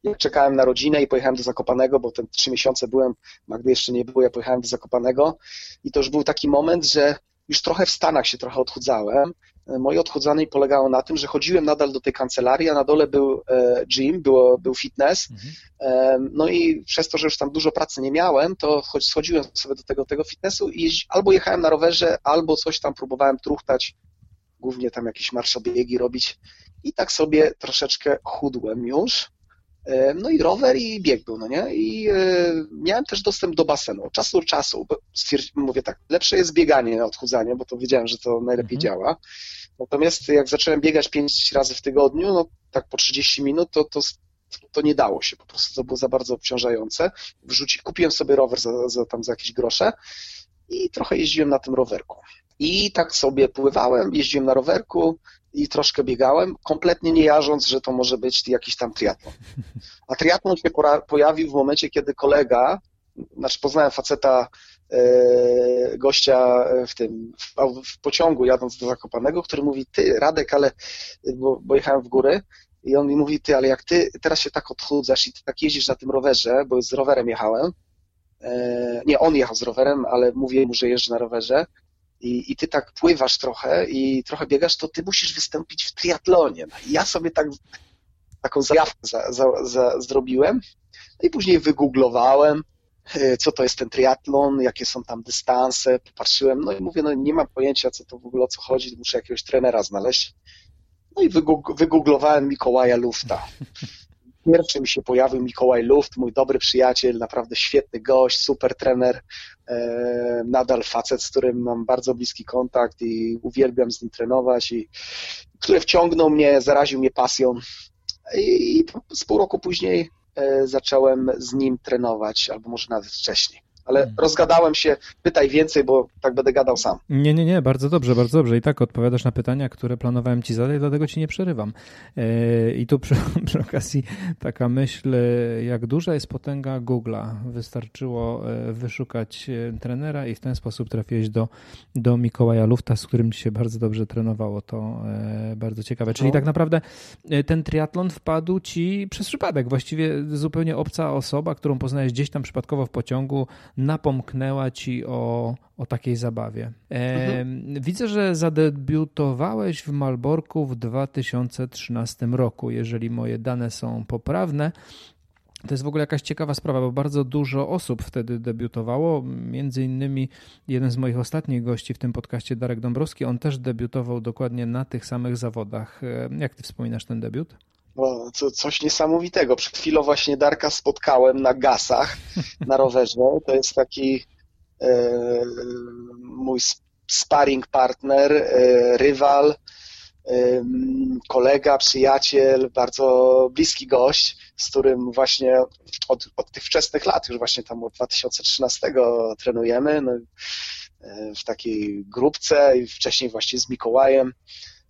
jak czekałem na rodzinę i pojechałem do Zakopanego, bo te trzy miesiące byłem, Magdy jeszcze nie było, ja pojechałem do Zakopanego i to już był taki moment, że już trochę w Stanach się trochę odchudzałem. Moje odchudzanie polegało na tym, że chodziłem nadal do tej kancelarii, a na dole był e, gym, było, był fitness. Mhm. No i przez to, że już tam dużo pracy nie miałem, to schodziłem sobie do tego, tego fitnessu i albo jechałem na rowerze, albo coś tam próbowałem truchtać, głównie tam jakieś marszobiegi robić. I tak sobie troszeczkę chudłem już. E, no i rower i bieg był, no nie? I e, miałem też dostęp do basenu. Od czasu do czasu, mówię tak, lepsze jest bieganie, odchudzanie, bo to wiedziałem, że to najlepiej mhm. działa. Natomiast jak zacząłem biegać 5 razy w tygodniu, no tak po 30 minut, to, to, to nie dało się, po prostu to było za bardzo obciążające. Wrzuci, kupiłem sobie rower za, za, tam za jakieś grosze i trochę jeździłem na tym rowerku. I tak sobie pływałem, jeździłem na rowerku, i troszkę biegałem, kompletnie nie jarząc, że to może być jakiś tam triatlon. A triatlon się pojawił w momencie, kiedy kolega, znaczy poznałem faceta, e, gościa w tym, w, pociągu jadąc do Zakopanego, który mówi, ty Radek, ale, bo, bo jechałem w góry, i on mi mówi, ty, ale jak ty teraz się tak odchudzasz i ty tak jeździsz na tym rowerze, bo z rowerem jechałem, e, nie, on jechał z rowerem, ale mówię mu, że jeżdżę na rowerze, i, i ty tak pływasz trochę i trochę biegasz, to ty musisz wystąpić w triatlonie. No ja sobie tak, taką zajawkę za, za, za, zrobiłem no i później wygooglowałem, e, co to jest ten triatlon, jakie są tam dystanse, popatrzyłem, no i mówię, no nie mam pojęcia, co to w ogóle o co chodzi, muszę jakiegoś trenera znaleźć. No i wygooglowałem Mikołaja Lufta. Pierwszy mi się pojawił Mikołaj Luft, mój dobry przyjaciel, naprawdę świetny gość, super trener, e, nadal facet, z którym mam bardzo bliski kontakt i uwielbiam z nim trenować i który wciągnął mnie, zaraził mnie pasją. I z pół roku później e, zacząłem z nim trenować, albo może nawet wcześniej ale hmm. rozgadałem się, pytaj więcej, bo tak będę gadał sam. Nie, nie, nie, bardzo dobrze, bardzo dobrze. I tak odpowiadasz na pytania, które planowałem ci zadać, dlatego ci nie przerywam. E, I tu przy, przy okazji taka myśl, jak duża jest potęga Google'a. Wystarczyło e, wyszukać e, trenera i w ten sposób trafiłeś do, do Mikołaja Lufta, z którym ci się bardzo dobrze trenowało. To bardzo ciekawe. Czyli no. tak naprawdę ten triatlon wpadł ci przez przypadek. Właściwie zupełnie obca osoba, którą poznałeś gdzieś tam przypadkowo w pociągu, napomknęła ci o, o takiej zabawie. E, Widzę, że zadebiutowałeś w Malborku w 2013 roku, jeżeli moje dane są poprawne. To jest w ogóle jakaś ciekawa sprawa, bo bardzo dużo osób wtedy debiutowało. Między innymi jeden z moich ostatnich gości w tym podcaście, Darek Dąbrowski, on też debiutował dokładnie na tych samych zawodach. Jak ty wspominasz ten debiut? No, co, coś niesamowitego. Przed chwilą właśnie Darka spotkałem na gasach na rowerze. To jest taki e, mój sparring partner, e, rywal, e, kolega, przyjaciel, bardzo bliski gość, z którym właśnie od, od tych wczesnych lat, już właśnie tam od 2013 trenujemy no, e, w takiej grupce i wcześniej właśnie z Mikołajem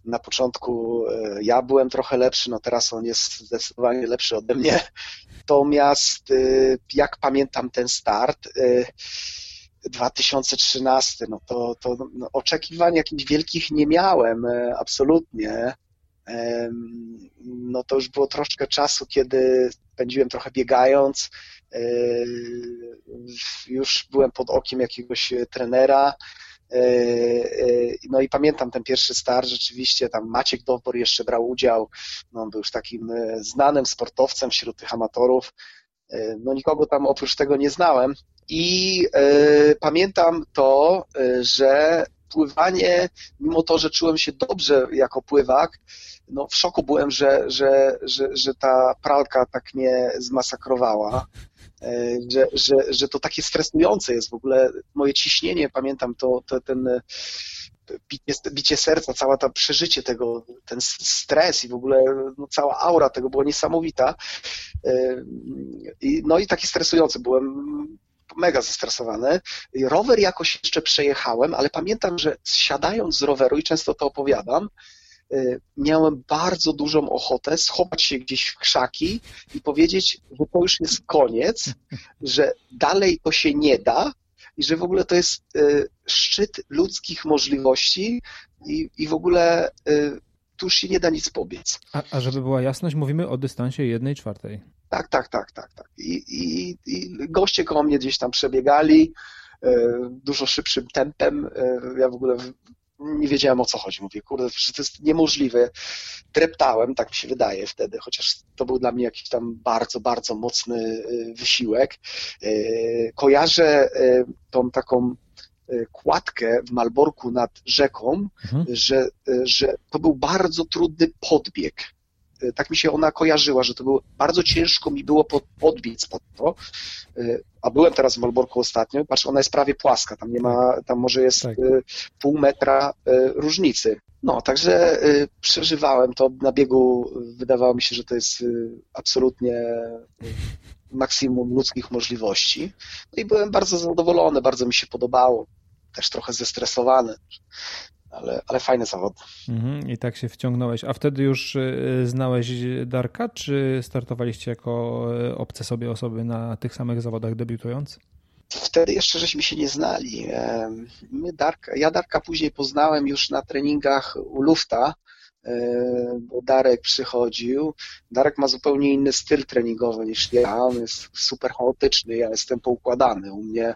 na początku e, ja byłem trochę lepszy, no teraz on jest zdecydowanie lepszy ode mnie. Natomiast e, jak pamiętam ten start, 2013, e, no to, to no, oczekiwań jakichś wielkich nie miałem, absolutnie. No to już było troszkę czasu, kiedy spędziłem trochę biegając, już byłem pod okiem jakiegoś trenera, no i pamiętam ten pierwszy start, rzeczywiście tam Maciek Dowbor jeszcze brał udział, no on był już takim e, znanym sportowcem wśród tych amatorów, no nikogo tam oprócz tego nie znałem. I pamiętam to, że pływanie, mimo to, że czułem się dobrze jako pływak, no w szoku byłem, że, że, że, że ta pralka tak mnie zmasakrowała. E, że, że, że to takie stresujące jest w ogóle. Moje ciśnienie, pamiętam to, to ten e, bicie, bicie serca, całe to przeżycie tego, ten stres i w ogóle no, cała aura tego była niesamowita. E, no i taki stresujący byłem mega zestresowany. Rower jakoś jeszcze przejechałem, ale pamiętam, że siadając z roweru i często to opowiadam, miałem bardzo dużą ochotę schować się gdzieś w krzaki i powiedzieć, że to już jest koniec, że dalej to się nie da i że w ogóle to jest y, szczyt ludzkich możliwości i, i w ogóle y, tu już się nie da nic pobiec. A, a żeby była jasność, mówimy o dystansie jednej czwartej. Tak, tak, tak, tak. tak. I, i, I goście koło mnie gdzieś tam przebiegali dużo szybszym tempem. Ja w ogóle nie wiedziałem o co chodzi. Mówię, kurde, że to jest niemożliwe. Dreptałem, tak mi się wydaje wtedy, chociaż to był dla mnie jakiś tam bardzo, bardzo mocny y, wysiłek. Y, kojarzę y, tą taką kładkę w Malborku nad rzeką, mhm. że, że to był bardzo trudny podbieg tak mi się ona kojarzyła, że to było bardzo ciężko mi było pod, podbiec pod to, e, a byłem teraz w Malborku ostatnio, patrz, ona jest prawie płaska, tam nie ma, tam może jest tak. E, pół metra różnicy. No, także przeżywałem to na biegu, wydawało mi się, że to jest absolutnie maksimum ludzkich możliwości. No i byłem bardzo zadowolony, bardzo mi się podobało, też trochę zestresowany ale, ale fajny zawód. Mhm, I tak się wciągnąłeś. A wtedy już y, znałeś Darka, czy startowaliście jako y, obce sobie osoby na tych samych zawodach debiutując? Wtedy jeszcze żeśmy się nie znali. My Darka, ja Darka później poznałem już na treningach u Lufta, e, bo Darek przychodził. Darek ma zupełnie inny styl treningowy niż ja. On jest super chaotyczny, ja jestem poukładany. U mnie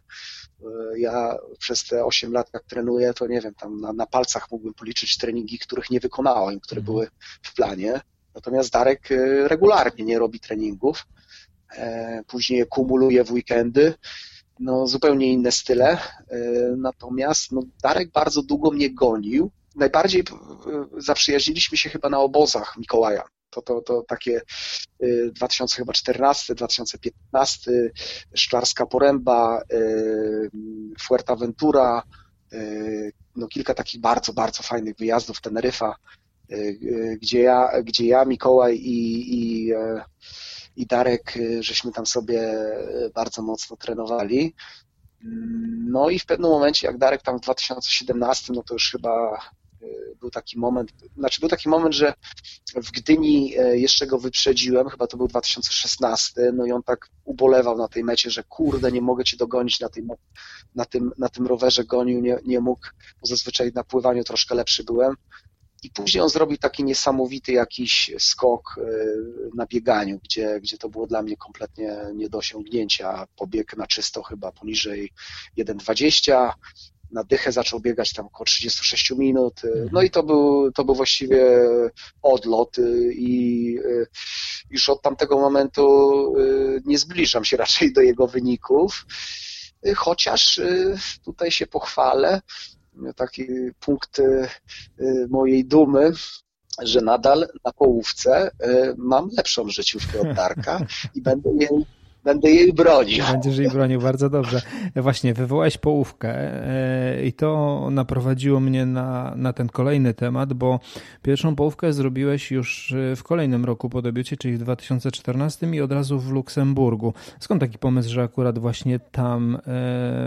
ja przez te 8 lat, jak trenuję, to nie wiem, tam na, na palcach mógłbym policzyć treningi, których nie wykonałem, które mhm. były w planie. Natomiast Darek e, regularnie nie robi treningów. E, później je kumuluje w weekendy. No, zupełnie inne style. Natomiast no, Darek bardzo długo mnie gonił. Najbardziej zaprzyjaźniliśmy się chyba na obozach Mikołaja. To, to, to takie 2014, 2015, Szklarska Poręba, Fuerteventura, no kilka takich bardzo, bardzo fajnych wyjazdów, Teneryfa, gdzie ja, gdzie ja Mikołaj i, i, i Darek, żeśmy tam sobie bardzo mocno trenowali. No i w pewnym momencie, jak Darek tam w 2017, no to już chyba e, był taki moment, znaczy był taki moment, że w Gdyni e, jeszcze go wyprzedziłem, chyba to był 2016, no i on tak ubolewał na tej mecie, że kurde, nie mogę cię dogonić na, tej, na, tym, na tym rowerze, gonił, nie, nie mógł, bo zazwyczaj na pływaniu troszkę lepszy byłem. I później on zrobił taki niesamowity jakiś skok y, na bieganiu, gdzie, gdzie to było dla mnie kompletnie nie do osiągnięcia. Pobieg na czysto chyba poniżej 1,20, na dychę zaczął biegać tam około 36 minut. Y, mhm. No i to był, to był właściwie odlot y, i już od tamtego momentu nie zbliżam się raczej do jego wyników. Chociaż tutaj się pochwalę, taki punkt y, mojej dumy, że nadal na połówce y, mam lepszą życiówkę od Darka i będę jej będę jej bronił. Będziesz jej bronił, bardzo dobrze. Właśnie, wywołałeś połówkę y, i to naprowadziło mnie na, na ten kolejny temat, bo pierwszą połówkę zrobiłeś już w kolejnym roku po debiucie, czyli w 2014 i od razu w Luksemburgu. Skąd taki pomysł, że akurat właśnie tam?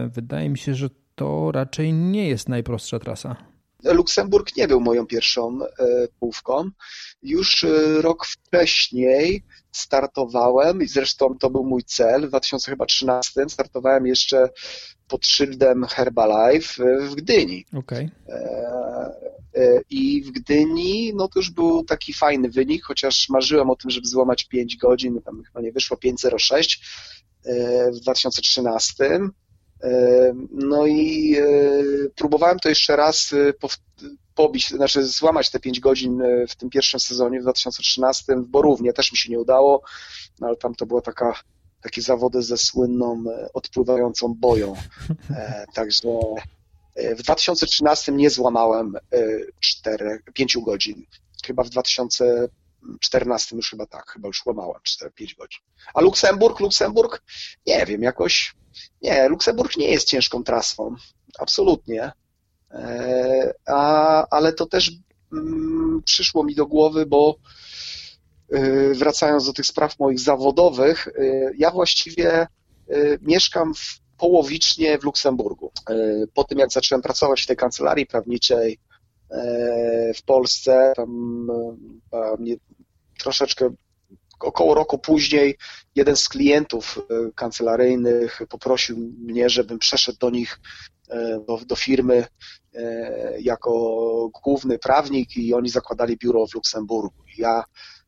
Wydaje mi się, że to raczej nie jest najprostsza trasa. Luksemburg nie był moją pierwszą e, połówką. Już e, rok wcześniej startowałem i zresztą to był mój cel. W 2013 startowałem jeszcze pod szyldem Herbalife w Gdyni. Okay. E, I w Gdyni no to już był taki fajny wynik, chociaż marzyłem o tym, żeby złamać 5 godzin, tam chyba nie wyszło 5.06 w 2013 no i e, próbowałem to jeszcze raz e, pobić, znaczy złamać te 5 godzin e, w tym pierwszym sezonie w 2013 w Borównie. Też mi się nie udało, no ale tam to była taka takie zawody ze słynną odpływającą boją. Także w 2013 nie złamałem 4, 5 godzin. Chyba w 2014 już chyba tak, chyba już łamałem 4-5 godzin. A Luksemburg, Luksemburg, nie wiem, jakoś nie, Luksemburg nie jest ciężką trasą. Absolutnie. E, a, ale to też mm, przyszło mi do głowy, bo e, wracając do tych spraw moich zawodowych, e, ja właściwie mieszkam w, połowicznie w Luksemburgu. Po tym, jak zacząłem pracować w tej kancelarii prawniczej w Polsce, tam troszeczkę około roku później jeden z klientów e, kancelaryjnych poprosił mnie, żebym przeszedł do nich, e, do, do firmy e, jako główny prawnik i oni zakładali biuro w Luksemburgu. Ja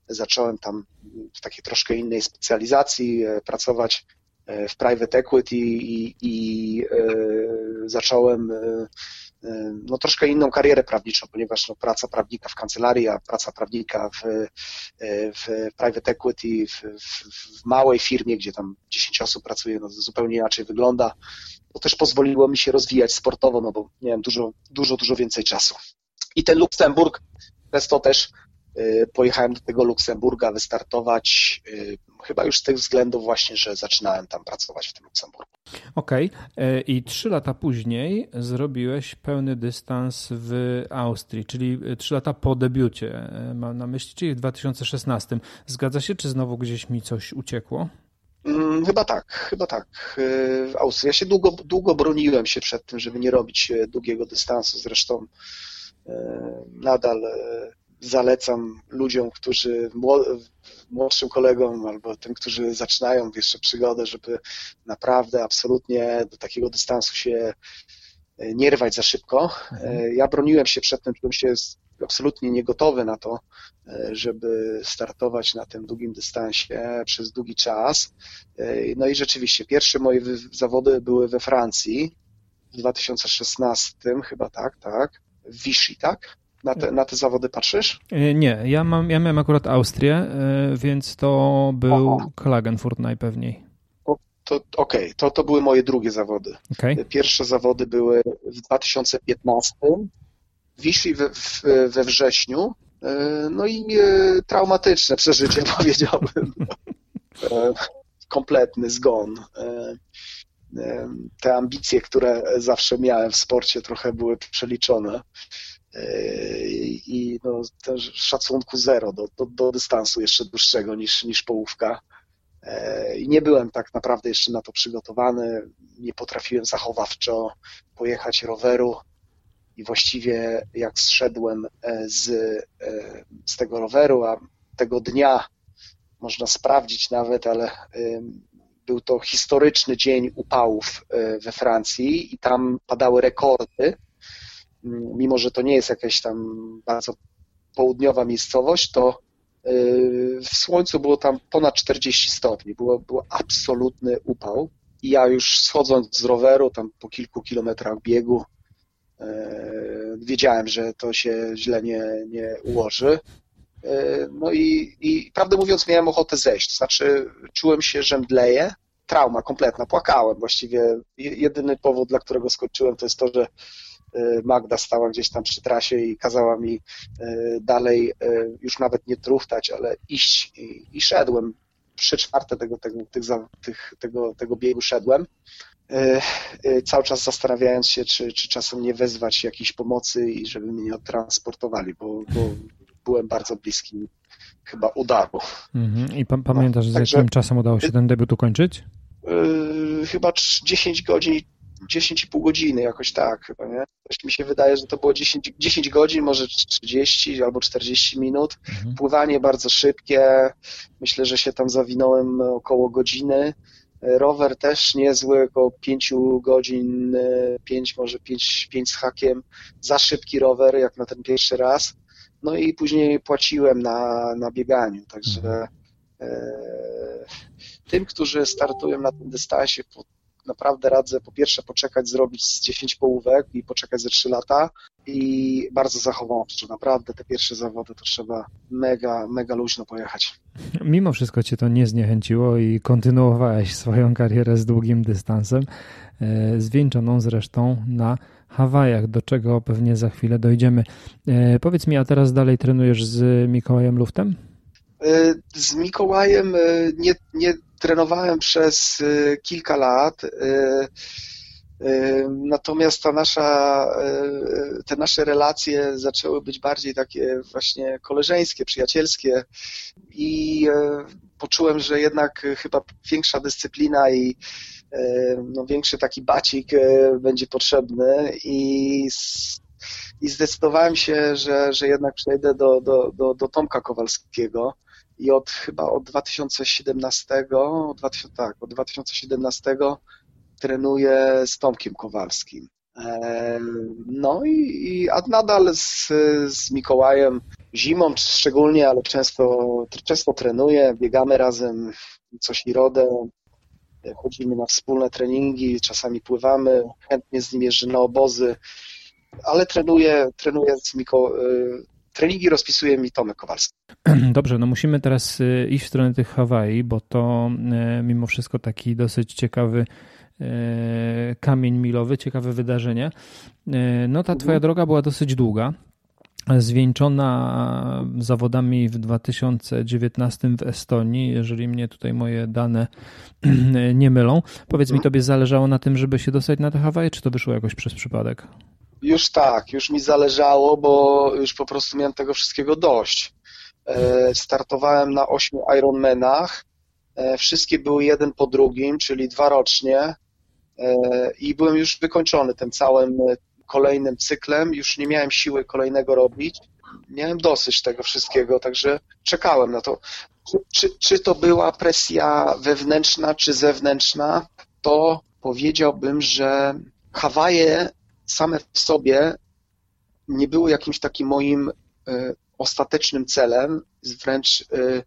zacząłem tam w takiej troszkę innej specjalizacji pracować w private equity i, i zacząłem no, troszkę inną karierę prawniczą, ponieważ no, praca prawnika w kancelarii, a praca prawnika w, w private equity, w, w, w małej firmie, gdzie tam 10 osób pracuje, no, zupełnie inaczej wygląda. To też pozwoliło mi się rozwijać sportowo, no bo miałem dużo, dużo, dużo więcej czasu. I ten Luksemburg, przez to też y, pojechałem do tego Luksemburga wystartować, y, chyba już z tych względów właśnie, że zaczynałem tam pracować w tym Luksemburgu. Okej. Okay. E, I trzy lata później zrobiłeś pełny dystans w Austrii, czyli trzy lata po debiucie, e, mam na myśli, czyli w 2016. Zgadza się, czy znowu gdzieś mi coś uciekło? Mm, chyba tak, chyba tak. E, w Austrii. Ja się długo, długo broniłem się przed tym, żeby nie robić długiego dystansu. Zresztą nadal zalecam ludziom, którzy młodszym kolegom albo tym, którzy zaczynają jeszcze przygodę, żeby naprawdę absolutnie do takiego dystansu się e, nie rwać za szybko. Mhm. E, ja broniłem się przed tym, czułem się absolutnie niegotowy na to, e, żeby startować na tym długim dystansie przez długi czas. No i rzeczywiście, pierwsze moje zawody były we Francji w 2016, chyba tak, tak, w Vichy, tak? Na te, na te zawody patrzysz? E, nie, ja, mam, ja miałem akurat Austrię, e, więc to był Aha. Klagenfurt najpewniej. Okej, okay. to, to były moje drugie zawody. Okay. Pierwsze zawody były w 2015, Vichy we, we wrześniu No i traumatyczne przeżycie, powiedziałbym. Kompletny zgon. Te ambicje, które zawsze miałem w sporcie, trochę były przeliczone i no, też szacunku zero do, do, do dystansu jeszcze dłuższego niż, niż połówka. I nie byłem tak naprawdę jeszcze na to przygotowany, nie potrafiłem zachowawczo pojechać roweru. I właściwie jak zszedłem e, z, e, z tego roweru, a tego dnia można sprawdzić nawet, ale był to historyczny dzień upałów e, we Francji i tam padały rekordy mimo że to nie jest jakaś tam bardzo południowa miejscowość, to yy, w słońcu było tam ponad 40 stopni, było, było absolutny upał. I ja już schodząc z roweru, tam po kilku kilometrach biegu, yy, wiedziałem, że to się źle nie, nie ułoży. Yy, no i, i prawdę mówiąc miałem ochotę zejść, znaczy czułem się, że mdleję, trauma kompletna, płakałem. Właściwie. Jedyny powód, dla którego skończyłem, to jest to, że Y, Magda stała gdzieś tam przy trasie i kazała mi y, dalej y, już nawet nie truchtać, ale iść i, i szedłem. Trzy czwarte tego, tego, tych, tych, tego, tego biegu szedłem. Cały czas zastanawiając się, czy, czy czasem nie wezwać jakiejś pomocy i żeby mnie nie odtransportowali, bo, bo byłem bardzo bliski chyba udaru. Mhm. I pa pamiętasz, no, z także, jakim czasem udało się ten debiut ukończyć? Yy, chyba 10 godzin 10,5 godziny, jakoś tak chyba, nie? Coś mi się wydaje, że to było 10, 10 godzin, może 30 albo 40 minut. Mhm. Pływanie bardzo szybkie. Myślę, że się tam zawinąłem około godziny. Rower też niezły, około 5 godzin, 5, może 5, 5 z hakiem. Za szybki rower, jak na ten pierwszy raz. No i później płaciłem na, na bieganiu, także mhm. e, tym, którzy startują na tym dystansie po naprawdę radzę po pierwsze poczekać, zrobić z 10 połówek i poczekać ze 3 lata i bardzo zachowawczo. Naprawdę te pierwsze zawody to trzeba mega, mega luźno pojechać. Mimo wszystko cię to nie zniechęciło i kontynuowałeś swoją karierę z długim dystansem, e, zwieńczoną zresztą na Hawajach, do czego pewnie za chwilę dojdziemy. E, powiedz mi, a teraz dalej trenujesz z Mikołajem Luftem? E, z Mikołajem nie, nie trenowałem przez y, kilka lat. Y, y, natomiast ta nasza, te nasze relacje zaczęły być bardziej takie właśnie koleżeńskie, przyjacielskie i poczułem, że jednak chyba większa dyscyplina i no, większy taki bacik będzie potrzebny i, i zdecydowałem się, że, że jednak przejdę do, do, do, do Tomka Kowalskiego i od chyba od 2017, od 2000, tak, od 2017 trenuję z Tomkiem Kowalskim. No i, i a nadal z, z Mikołajem zimą szczególnie, ale często, często trenuję, biegamy razem co środę, chodzimy na wspólne treningi, czasami pływamy, chętnie z nim jeżdżę na obozy, ale trenuję, trenuję z Miko, treningi rozpisuje mi Tomek Kowalski. Dobrze, no musimy teraz y, iść w stronę tych Hawaii, bo to y, mimo wszystko taki dosyć ciekawy y, kamień milowy, ciekawe wydarzenie. No ta twoja mhm. droga była dosyć długa, zwieńczona zawodami w 2019 w Estonii, jeżeli mnie tutaj moje dane nie mylą. Powiedz mi, mhm. tobie zależało na tym, żeby się dostać na te Hawaje, czy to wyszło jakoś przez przypadek? Już tak, już mi zależało, bo już po prostu miałem tego wszystkiego dość. E, startowałem na ośmiu Ironmanach, e, wszystkie były jeden po drugim, czyli dwa rocznie. E, i byłem już wykończony tym całym kolejnym cyklem, już nie miałem siły kolejnego robić, miałem dosyć tego wszystkiego, także czekałem na to. Czy, czy to była presja wewnętrzna, czy zewnętrzna, to powiedziałbym, że Hawaje same w sobie nie były jakimś takim moim e, ostatecznym celem, wręcz e,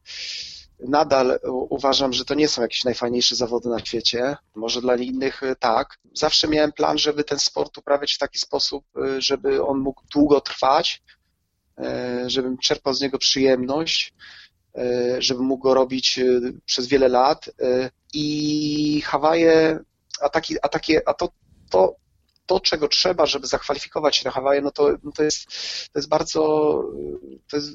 nadal uważam, że to nie są jakieś najfajniejsze zawody na świecie. Może dla innych e, tak. Zawsze miałem plan, żeby ten sport uprawiać w taki sposób, żeby on mógł długo trwać, żebym czerpał z niego przyjemność, żebym mógł go robić przez wiele lat. I Hawaje, a, taki, a, takie, a to, to to, czego trzeba, żeby zakwalifikować się na Hawaje, no to, no to, jest, to jest bardzo, to, jest,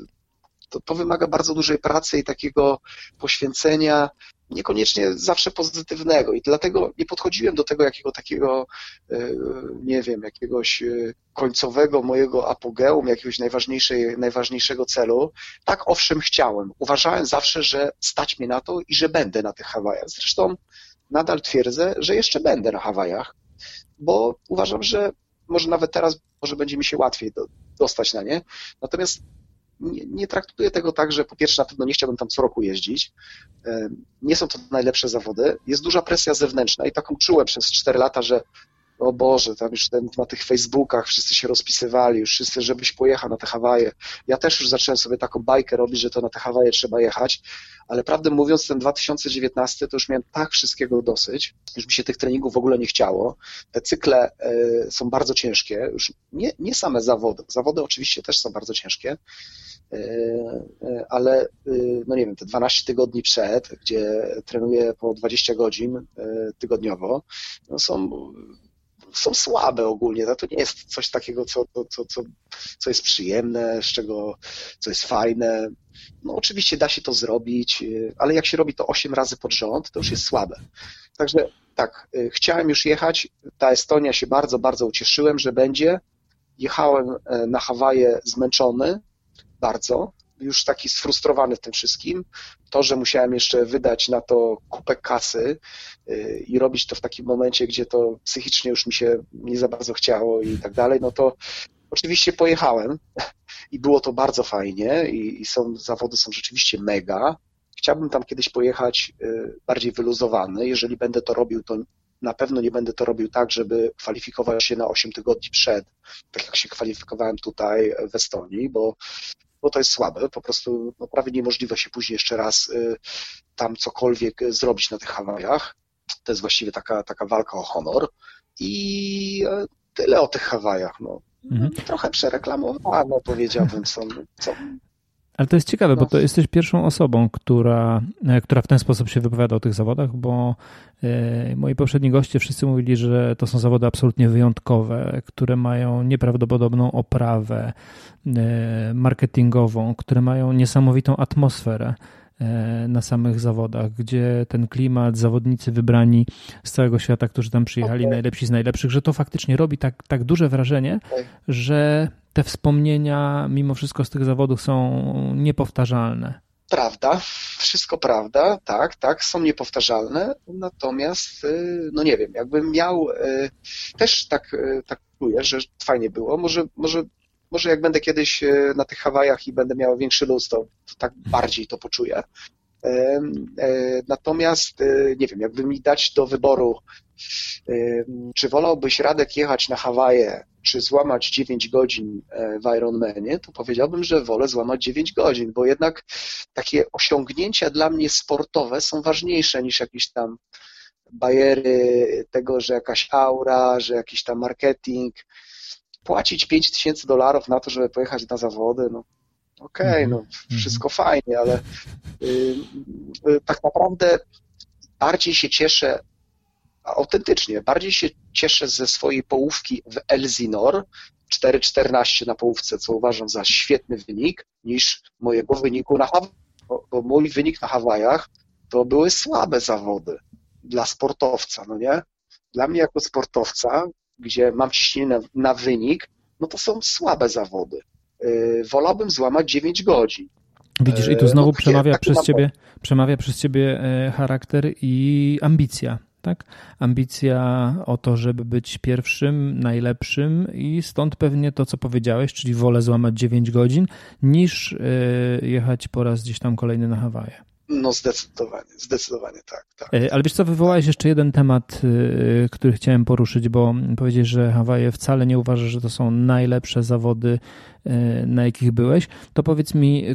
to, to wymaga bardzo dużej pracy i takiego poświęcenia, niekoniecznie zawsze pozytywnego i dlatego nie podchodziłem do tego jakiego takiego, e, nie wiem, jakiegoś e, końcowego mojego apogeum, jakiegoś najważniejszej, najważniejszego celu. Tak, owszem, chciałem. Uważałem zawsze, że stać mnie na to i że będę na tych Hawajach. Zresztą nadal twierdzę, że jeszcze będę na Hawajach, bo uważam, że może nawet teraz może będzie mi się łatwiej do, dostać na nie. Natomiast nie, nie, traktuję tego tak, że po pierwsze na pewno nie chciałbym tam co roku jeździć. Nie są to najlepsze zawody. Jest duża presja zewnętrzna i taką czułem przez 4 lata, że o Boże, tam już ten, na tych Facebookach wszyscy się rozpisywali, już wszyscy, żebyś pojechał na te Hawaje. Ja też już zacząłem sobie taką bajkę robić, że to na te Hawaje trzeba jechać, ale prawdę mówiąc, ten 2019 to już miałem tak wszystkiego dosyć, już mi się tych treningów w ogóle nie chciało. Te cykle y, są bardzo ciężkie, już nie, nie same zawody. Zawody oczywiście też są bardzo ciężkie, y, y, ale no nie wiem, te 12 tygodni przed, gdzie trenuję po 20 godzin tygodniowo, no są są słabe ogólnie. To nie jest coś takiego, co, co, co, co jest przyjemne, z czego, co jest fajne. No oczywiście da się to zrobić, y, ale jak się robi to 8 razy pod rząd, to już jest słabe. Także tak, y, chciałem już jechać. Ta Estonia się bardzo, bardzo ucieszyłem, że będzie. Jechałem e, na Hawaje zmęczony, bardzo, już taki sfrustrowany tym wszystkim. To, że musiałem jeszcze wydać na to kupę kasy y, i robić to w takim momencie, gdzie to psychicznie już mi się nie za bardzo chciało i tak dalej, no to oczywiście pojechałem i było to bardzo fajnie i, i są, zawody są rzeczywiście mega. Chciałbym tam kiedyś pojechać y, bardziej wyluzowany. Jeżeli będę to robił, to na pewno nie będę to robił tak, żeby kwalifikować się na 8 tygodni przed, tak jak się kwalifikowałem tutaj w Estonii, bo bo to jest słabe, po prostu no, prawie niemożliwe się później jeszcze raz y, tam cokolwiek zrobić na tych Hawajach. To jest właściwie taka, taka walka o honor i e, tyle o tych Hawajach. No. Mhm. Trochę przereklamowano, powiedziałbym, są, co, ale to jest ciekawe, bo to jesteś pierwszą osobą, która, e, która w ten sposób się wypowiada o tych zawodach, bo e, moi poprzedni goście wszyscy mówili, że to są zawody absolutnie wyjątkowe, które mają nieprawdopodobną oprawę e, marketingową, które mają niesamowitą atmosferę na samych zawodach, gdzie ten klimat, zawodnicy wybrani z całego świata, którzy tam przyjechali, okay. najlepsi z najlepszych, że to faktycznie robi tak, tak duże wrażenie, okay. że te wspomnienia mimo wszystko z tych zawodów są niepowtarzalne. Prawda, wszystko prawda, tak, tak, są niepowtarzalne, natomiast, y, no nie wiem, jakbym miał, y, też tak, y, tak czuję, że fajnie było, może, może, może jak będę kiedyś na tych Hawajach i będę miał większy luz, to, to tak bardziej to poczuję. E, natomiast, nie wiem, jakby mi dać do wyboru, czy wolałbyś Radek jechać na Hawaje czy złamać 9 godzin e, w Ironmanie, to powiedziałbym, że wolę złamać 9 godzin, bo jednak takie osiągnięcia dla mnie sportowe są ważniejsze niż jakieś tam bajery tego, że jakaś aura, że jakiś tam marketing. Płacić 5 tysięcy dolarów na to, żeby pojechać na zawody, no okej, okay, no mhm. wszystko fajnie, ale yy, tak naprawdę bardziej się cieszę autentycznie, bardziej się cieszę ze swojej połówki w Elsinor, 4,14 na połówce, co uważam za świetny wynik, niż mojego wyniku na Hawajach, bo, bo mój wynik na Hawajach to były słabe zawody dla sportowca, no nie? Dla mnie jako sportowca, gdzie mam ciśnienie na, na wynik, no to są słabe zawody. Yy, wolałbym złamać 9 godzin. Widzisz, i tu znowu no, przemawia, przez ciebie, przemawia przez ciebie e, charakter i ambicja tak? Ambicja o to, żeby być pierwszym, najlepszym i stąd pewnie to, co powiedziałeś, czyli wolę złamać 9 godzin, niż e, jechać po raz gdzieś tam kolejny na Hawaje. No zdecydowanie, zdecydowanie tak. tak. E, ale wiesz co, wywołałeś jeszcze jeden temat, e, który chciałem poruszyć, bo powiedzieć, że Hawaje wcale nie uważasz, że to są najlepsze zawody, na jakich byłeś. To powiedz mi,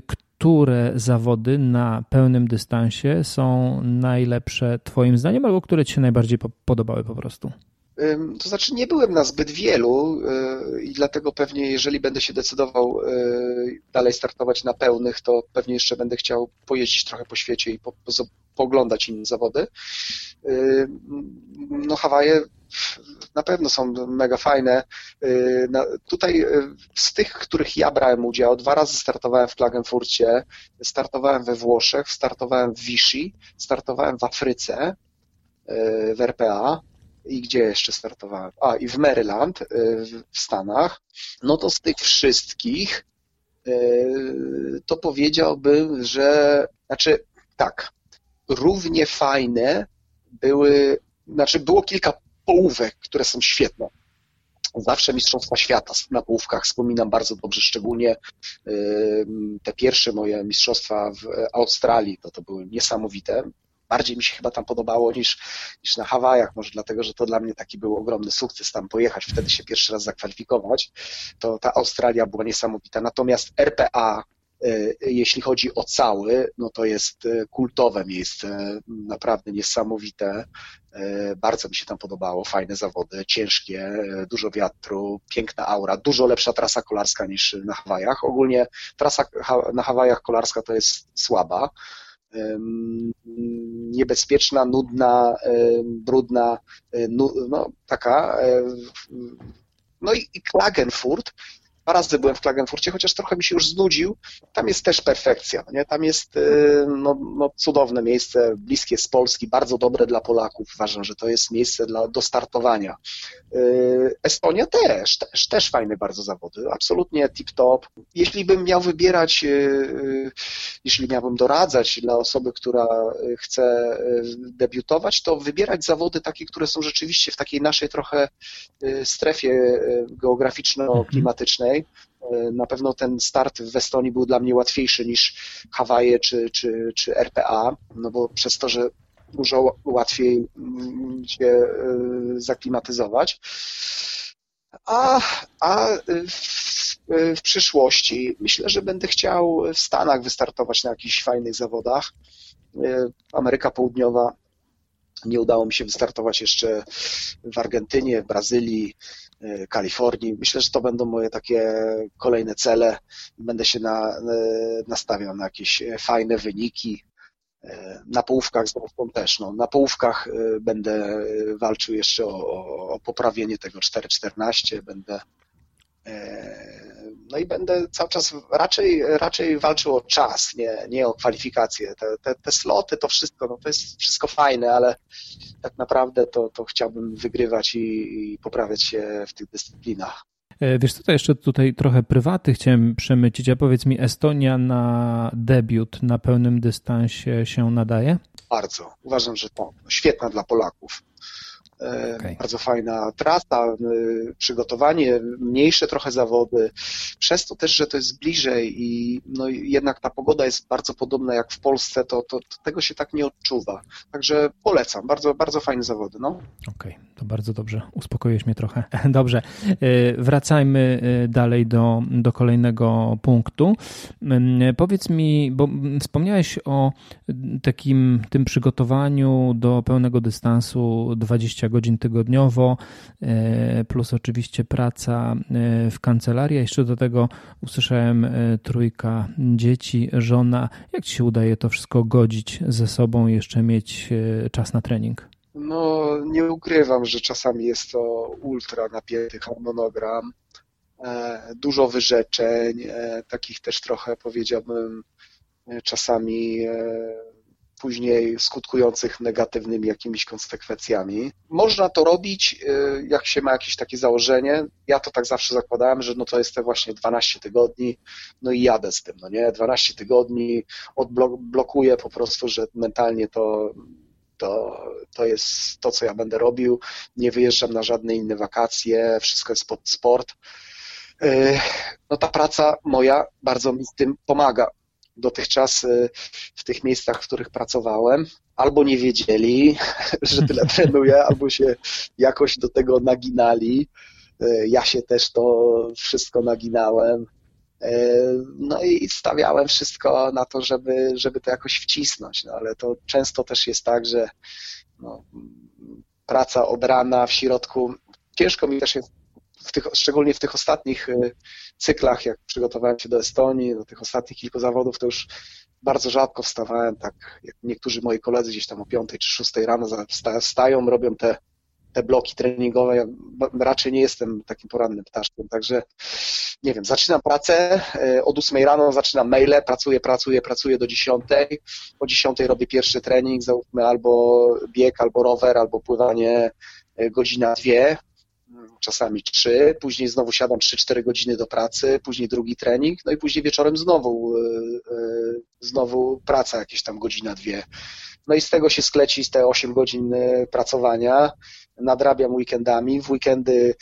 które zawody na pełnym dystansie są najlepsze Twoim zdaniem, albo które Ci się najbardziej podobały po prostu? To znaczy, nie byłem na zbyt wielu y, i dlatego pewnie, jeżeli będę się decydował y, dalej startować na pełnych, to pewnie jeszcze będę chciał pojeździć trochę po świecie i po, po, pooglądać inne zawody. No, Hawaje na pewno są mega fajne. Tutaj z tych, których ja brałem udział, dwa razy startowałem w Klagenfurcie, startowałem we Włoszech, startowałem w Vichy, startowałem w Afryce, w RPA i gdzie jeszcze startowałem? A, i w Maryland, w Stanach. No to z tych wszystkich to powiedziałbym, że, znaczy tak, równie fajne były, znaczy było kilka połówek, które są świetne. Zawsze Mistrzostwa Świata na połówkach wspominam bardzo dobrze, szczególnie te pierwsze moje mistrzostwa w Australii, to, to były niesamowite. Bardziej mi się chyba tam podobało niż, niż na Hawajach, może dlatego, że to dla mnie taki był ogromny sukces tam pojechać, wtedy się pierwszy raz zakwalifikować. To ta Australia była niesamowita. Natomiast RPA E, jeśli chodzi o cały, no to jest e, kultowe miejsce, naprawdę niesamowite. E, bardzo mi się tam podobało, fajne zawody, ciężkie, dużo wiatru, piękna aura, dużo lepsza trasa kolarska niż na Hawajach. Ogólnie trasa na Hawajach kolarska to jest słaba, niebezpieczna, nudna, brudna, no taka. No i Klagenfurt Dwa razy byłem w Klagenfurcie, chociaż trochę mi się już znudził. Tam jest też perfekcja. Nie? Tam jest y, no, no, cudowne miejsce, bliskie z Polski, bardzo dobre dla Polaków. Uważam, że to jest miejsce dla, do startowania. Y, Estonia też, też, też fajne bardzo zawody. Absolutnie tip-top. Jeśli bym miał wybierać, y, jeśli miałbym doradzać dla osoby, która chce debiutować, to wybierać zawody takie, które są rzeczywiście w takiej naszej trochę strefie geograficzno-klimatycznej, E, na pewno ten start w Estonii był dla mnie łatwiejszy niż Hawaje czy, czy, czy RPA, no bo przez to, że dużo łatwiej mm, się e, zaklimatyzować. A, a w, w, przyszłości myślę, że będę chciał w Stanach wystartować na jakichś fajnych zawodach. E, Ameryka Południowa nie udało mi się wystartować jeszcze w Argentynie, w Brazylii, Kalifornii. Myślę, że to będą moje takie kolejne cele. Będę się na, e, nastawiał na jakieś fajne wyniki. E, na połówkach zresztą też. No. Na połówkach będę walczył jeszcze o, o poprawienie tego 4.14. Będę no i będę cały czas raczej, raczej walczył o czas, nie, nie o kwalifikacje. Te, te, te sloty, to wszystko, no to jest wszystko fajne, ale tak naprawdę to, to chciałbym wygrywać i, i poprawiać się w tych dyscyplinach. E, wiesz co, to jeszcze tutaj trochę prywaty chciałem przemycić, a powiedz mi, Estonia na debiut na pełnym dystansie się nadaje? Bardzo. Uważam, że to świetna dla Polaków. Okay. Bardzo fajna trasa, przygotowanie, mniejsze trochę zawody. Przez to też, że to jest bliżej i no jednak ta pogoda jest bardzo podobna jak w Polsce, to, to, to tego się tak nie odczuwa. Także polecam. Bardzo, bardzo fajne zawody. No. Okej, okay, to bardzo dobrze. Uspokoiłeś mnie trochę. Dobrze. E, wracajmy e, dalej do, do kolejnego punktu. Powiedz mi, bo wspomniałeś o takim tym przygotowaniu do pełnego dystansu 20 godzin tygodniowo, e, plus oczywiście praca e, w kancelarii. Jeszcze do tego usłyszałem e, trójka dzieci, żona. Jak ci się udaje to wszystko godzić ze sobą i jeszcze mieć czas na trening? No, nie ukrywam, że czasami jest to ultra napięty harmonogram. Dużo wyrzeczeń, takich też trochę powiedziałbym czasami później skutkujących negatywnymi jakimiś konsekwencjami. Można to robić, y, jak się ma jakieś takie założenie. Ja to tak zawsze zakładałem, że no to jest te właśnie 12 tygodni, no i jadę z tym, no nie? 12 tygodni, odblokuję po prostu, że mentalnie to to, to jest to, co ja będę robił. Nie wyjeżdżam na żadne inne wakacje, wszystko jest pod sport. Y, no ta praca moja bardzo mi z tym pomaga dotychczas y, w tych miejscach, w których pracowałem, albo nie wiedzieli, że tyle trenuję, albo się jakoś do tego naginali. Y, ja się też to wszystko naginałem. Y, no i stawiałem wszystko na to, żeby, żeby to jakoś wcisnąć, no ale to często też jest tak, że no, praca od rana w środku, ciężko mi też jest w tych, szczególnie w tych ostatnich y, cyklach, jak przygotowałem się do Estonii, do tych ostatnich kilku zawodów, to już bardzo rzadko wstawałem, tak jak niektórzy moi koledzy gdzieś tam o 5 czy 6 rano wstają, robią te te bloki treningowe. Ja raczej nie jestem takim porannym ptaszkiem, także nie wiem, zaczynam pracę, e, od 8 rano zaczynam maile, pracuję, pracuję, pracuję do 10. Po 10 robię pierwszy trening, załóżmy albo bieg, albo rower, albo pływanie e, godzina, dwie, czasami trzy, później znowu siadam 3-4 godziny do pracy, później drugi trening, no i później wieczorem znowu, znowu praca jakieś tam godzina, dwie. No i z tego się skleci te 8 godzin y, pracowania. Nadrabiam weekendami. W weekendy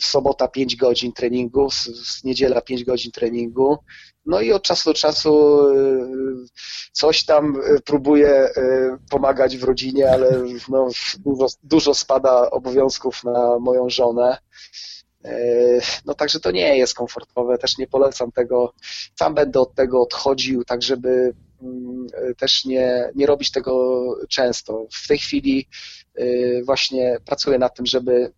sobota 5 godzin treningu, niedziela 5 godzin treningu. No i od czasu do czasu y, coś tam próbuję pomagać w rodzinie, ale no, dużo, dużo spada obowiązków na moją żonę. No także to nie jest komfortowe, też nie polecam tego. Sam będę od tego odchodził, tak żeby Mm, też nie, nie robić tego często. W tej chwili y, właśnie pracuję nad tym, żeby y,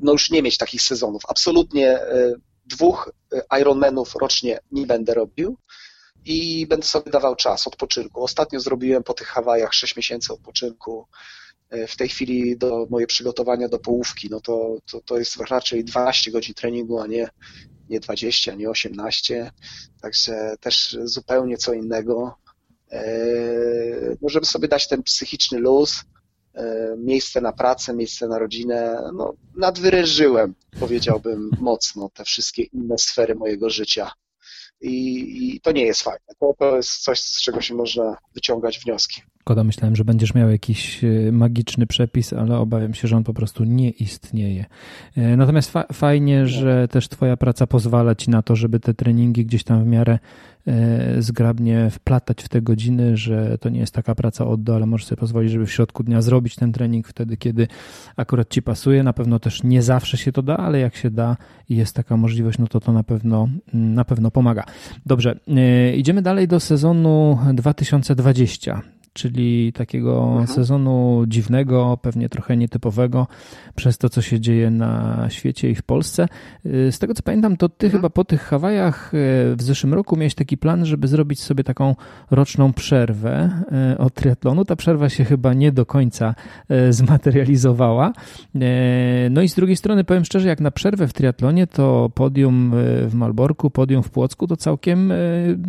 no już nie mieć takich sezonów. Absolutnie y, dwóch Ironmanów rocznie nie będę robił i będę sobie dawał czas odpoczynku. Ostatnio zrobiłem po tych Hawajach 6 miesięcy odpoczynku. W tej chwili do moje przygotowania do połówki, no to, to, to jest raczej 12 godzin treningu, a nie nie 20, nie 18, także też zupełnie co innego. Żeby sobie dać ten psychiczny luz, e, miejsce na pracę, miejsce na rodzinę, no, nadwyrężyłem, powiedziałbym, mocno te wszystkie inne sfery mojego życia. I, i to nie jest fajne. To, to jest coś, z czego się można wyciągać wnioski. Szkoda, myślałem, że będziesz miał jakiś e, magiczny przepis, ale obawiam się, że on po prostu nie istnieje. E, natomiast fa fajnie, że też Twoja praca pozwala Ci na to, żeby te treningi gdzieś tam w miarę e, zgrabnie wplatać w te godziny, że to nie jest taka praca od do, ale możesz sobie pozwolić, żeby w środku dnia zrobić ten trening wtedy, kiedy akurat Ci pasuje. Na pewno też nie zawsze się to da, ale jak się da i jest taka możliwość, no to to na pewno, na pewno pomaga. Dobrze, idziemy dalej do sezonu 2020 czyli takiego mhm. sezonu dziwnego, pewnie trochę nietypowego przez to, co się dzieje na świecie i w Polsce. Y, z tego co pamiętam, to ty mhm. chyba po tych Hawajach y, w zeszłym roku miałeś taki plan, żeby zrobić sobie taką roczną przerwę y, od triatlonu. Ta przerwa się chyba nie do końca zmaterializowała. No i z drugiej strony powiem szczerze, jak na przerwę w triatlonie, to podium w Malborku, podium w Płocku, to całkiem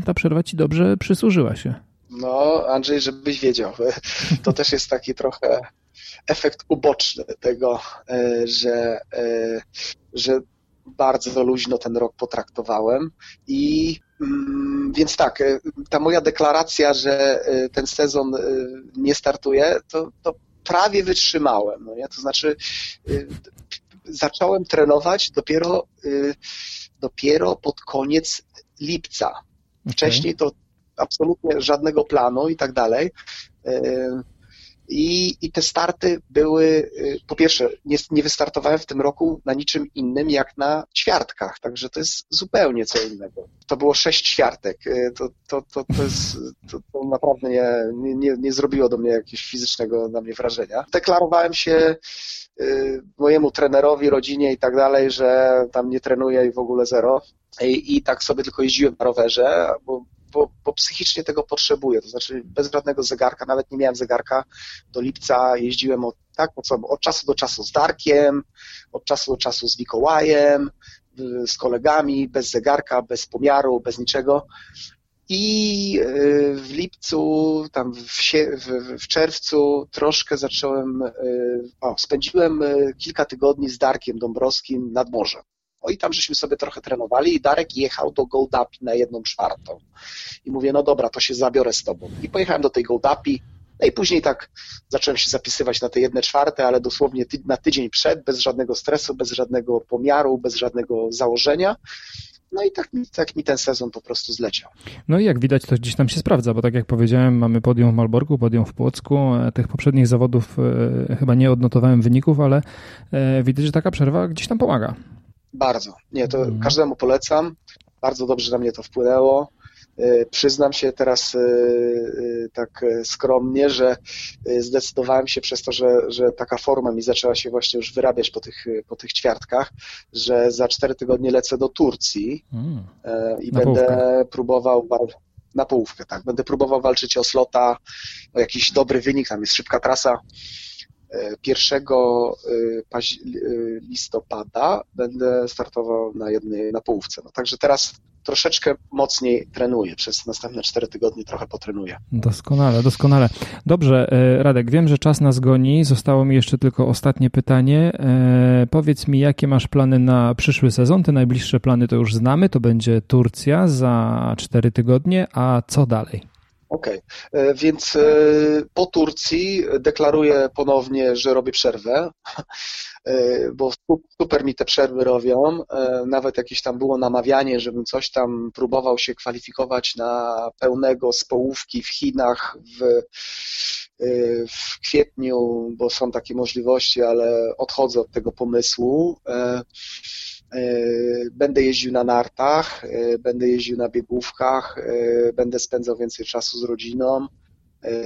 ta przerwa ci dobrze przysłużyła się. No, Andrzej, żebyś wiedział, to też jest taki trochę efekt uboczny tego, e, że, e, że bardzo luźno ten rok potraktowałem i mm, więc tak, e, ta moja deklaracja, że ten sezon nie startuje, to, to prawie wytrzymałem. No nie? To znaczy zacząłem trenować dopiero, dopiero pod koniec lipca. Wcześniej to absolutnie żadnego planu i tak dalej. E, I, I te starty były, e, po pierwsze, nie, nie wystartowałem w tym roku na niczym innym jak na ćwiartkach, także to jest zupełnie co innego. To było sześć ćwiartek, e, to, to, to, to, jest, to, to naprawdę nie, nie, nie zrobiło do mnie jakiegoś fizycznego na mnie wrażenia. Deklarowałem się mojemu trenerowi, rodzinie i tak dalej, że tam nie trenuję i w ogóle zero. I, i tak sobie tylko jeździłem na rowerze, bo bo, bo psychicznie tego potrzebuję. To znaczy bez żadnego zegarka, nawet nie miałem zegarka do lipca, jeździłem od, tak, od, czasu do czasu z Darkiem, od czasu do czasu z Mikołajem, z kolegami, bez zegarka, bez pomiaru, bez niczego. I y, w lipcu, tam w, w, czerwcu troszkę zacząłem, y, o, spędziłem y, kilka tygodni z Darkiem Dąbrowskim nad morzem. O i tam żeśmy sobie trochę trenowali i Darek jechał do Goldapi na jedną czwartą. I mówię, no dobra, to się zabiorę z tobą. I pojechałem do tej Goldapi, no i później tak zacząłem się zapisywać na te jedne czwarte, ale dosłownie ty na tydzień przed, bez żadnego stresu, bez żadnego pomiaru, bez żadnego założenia. No i tak mi, tak mi ten sezon po prostu zleciał. No i jak widać, to gdzieś tam się sprawdza, bo tak jak powiedziałem, mamy podium w Malborku, podium w Płocku. E, tych poprzednich zawodów e, chyba nie odnotowałem wyników, ale e, widać, że taka przerwa gdzieś tam pomaga. Bardzo. Nie, to mhm. każdemu polecam. Bardzo dobrze na mnie to wpłynęło. E, przyznam się teraz e, e, tak skromnie, że zdecydowałem się przez to, że, że taka forma mi zaczęła się właśnie już wyrabiać po tych, po tych ćwiartkach, że za cztery tygodnie lecę do Turcji mm. i na będę połówkę. próbował na połówkę, tak. Będę próbował walczyć o slota, o jakiś dobry wynik, tam jest szybka trasa 1 listopada będę startował na jednej, na połówce. No, także teraz troszeczkę mocniej trenuję. Przez następne cztery tygodnie trochę potrenuję. Doskonale, doskonale. Dobrze, e, Radek, wiem, że czas nas goni. Zostało mi jeszcze tylko ostatnie pytanie. E, powiedz mi, jakie masz plany na przyszły sezon? Te najbliższe plany to już znamy. To będzie Turcja za cztery tygodnie, a co dalej? Okej, okay. E, więc e, po Turcji deklaruję ponownie, że robię przerwę, e, bo super mi te przerwy robią. Nawet jakieś tam było namawianie, żebym coś tam próbował się kwalifikować na pełnego z połówki w Chinach w, w kwietniu, bo są takie możliwości, ale odchodzę od tego pomysłu. E, będę jeździł na nartach, e, będę jeździł na biegówkach, e, będę spędzał więcej czasu z rodziną,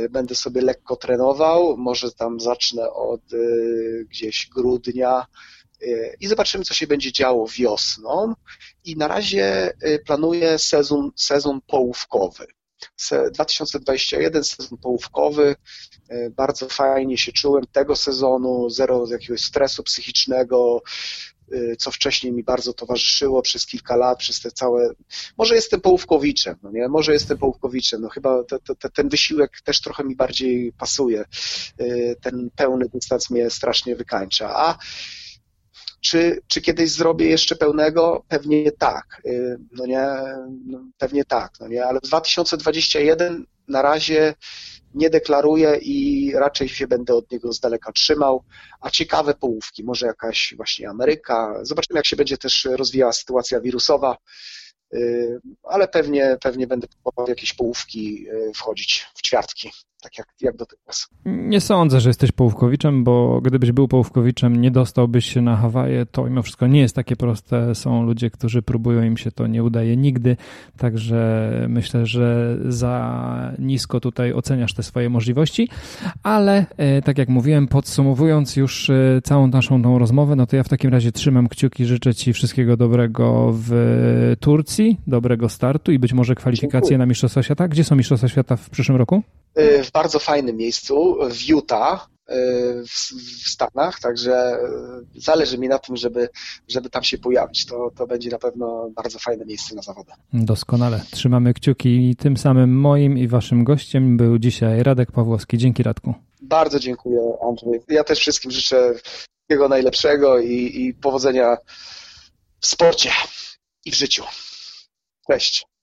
będę sobie lekko trenował, może tam zacznę od gdzieś grudnia i zobaczymy, co się będzie działo wiosną. I na razie planuję sezon, sezon połówkowy. 2021 sezon połówkowy, bardzo fajnie się czułem tego sezonu, zero jakiegoś stresu psychicznego, co wcześniej mi bardzo towarzyszyło przez kilka lat, przez te całe... Może jestem połówkowiczem, no nie? Może jestem połówkowiczem, no chyba te, te, ten wysiłek też trochę mi bardziej pasuje. Y, ten pełny dystans mnie strasznie wykańcza. A czy, czy kiedyś zrobię jeszcze pełnego? Pewnie tak. Y, no nie, no pewnie tak, no nie, ale w 2021 na razie nie deklaruję i raczej się będę od niego z daleka trzymał, a ciekawe połówki, może jakaś właśnie Ameryka. Zobaczymy, jak się będzie też rozwijała sytuacja wirusowa, ale pewnie, pewnie będę próbował jakieś połówki y, wchodzić w ćwiartki tak jak, jak dotychczas. Nie sądzę, że jesteś połówkowiczem, bo gdybyś był połówkowiczem, nie dostałbyś się na Hawaje. To mimo wszystko nie jest takie proste. Są ludzie, którzy próbują, im się to nie udaje nigdy. Także myślę, że za nisko tutaj oceniasz te swoje możliwości. Ale e, tak jak mówiłem, podsumowując już całą naszą tą rozmowę, no to ja w takim razie trzymam kciuki, życzę Ci wszystkiego dobrego w Turcji, dobrego startu i być może kwalifikacje Dziękuję. na Mistrzostwa Świata. Gdzie są Mistrzostwa Świata w przyszłym roku? Y, w bardzo fajnym miejscu, w Utah, y, w Stanach, także y, zależy mi na tym, żeby, żeby tam się pojawić. To, to będzie na pewno bardzo fajne miejsce na zawody. Doskonale. Trzymamy kciuki i tym samym moim i waszym gościem był dzisiaj Radek Pawłowski. Dzięki Radku. Bardzo dziękuję Andrzej. Ja też wszystkim życzę wszystkiego najlepszego i, i powodzenia w sporcie i w życiu. Cześć.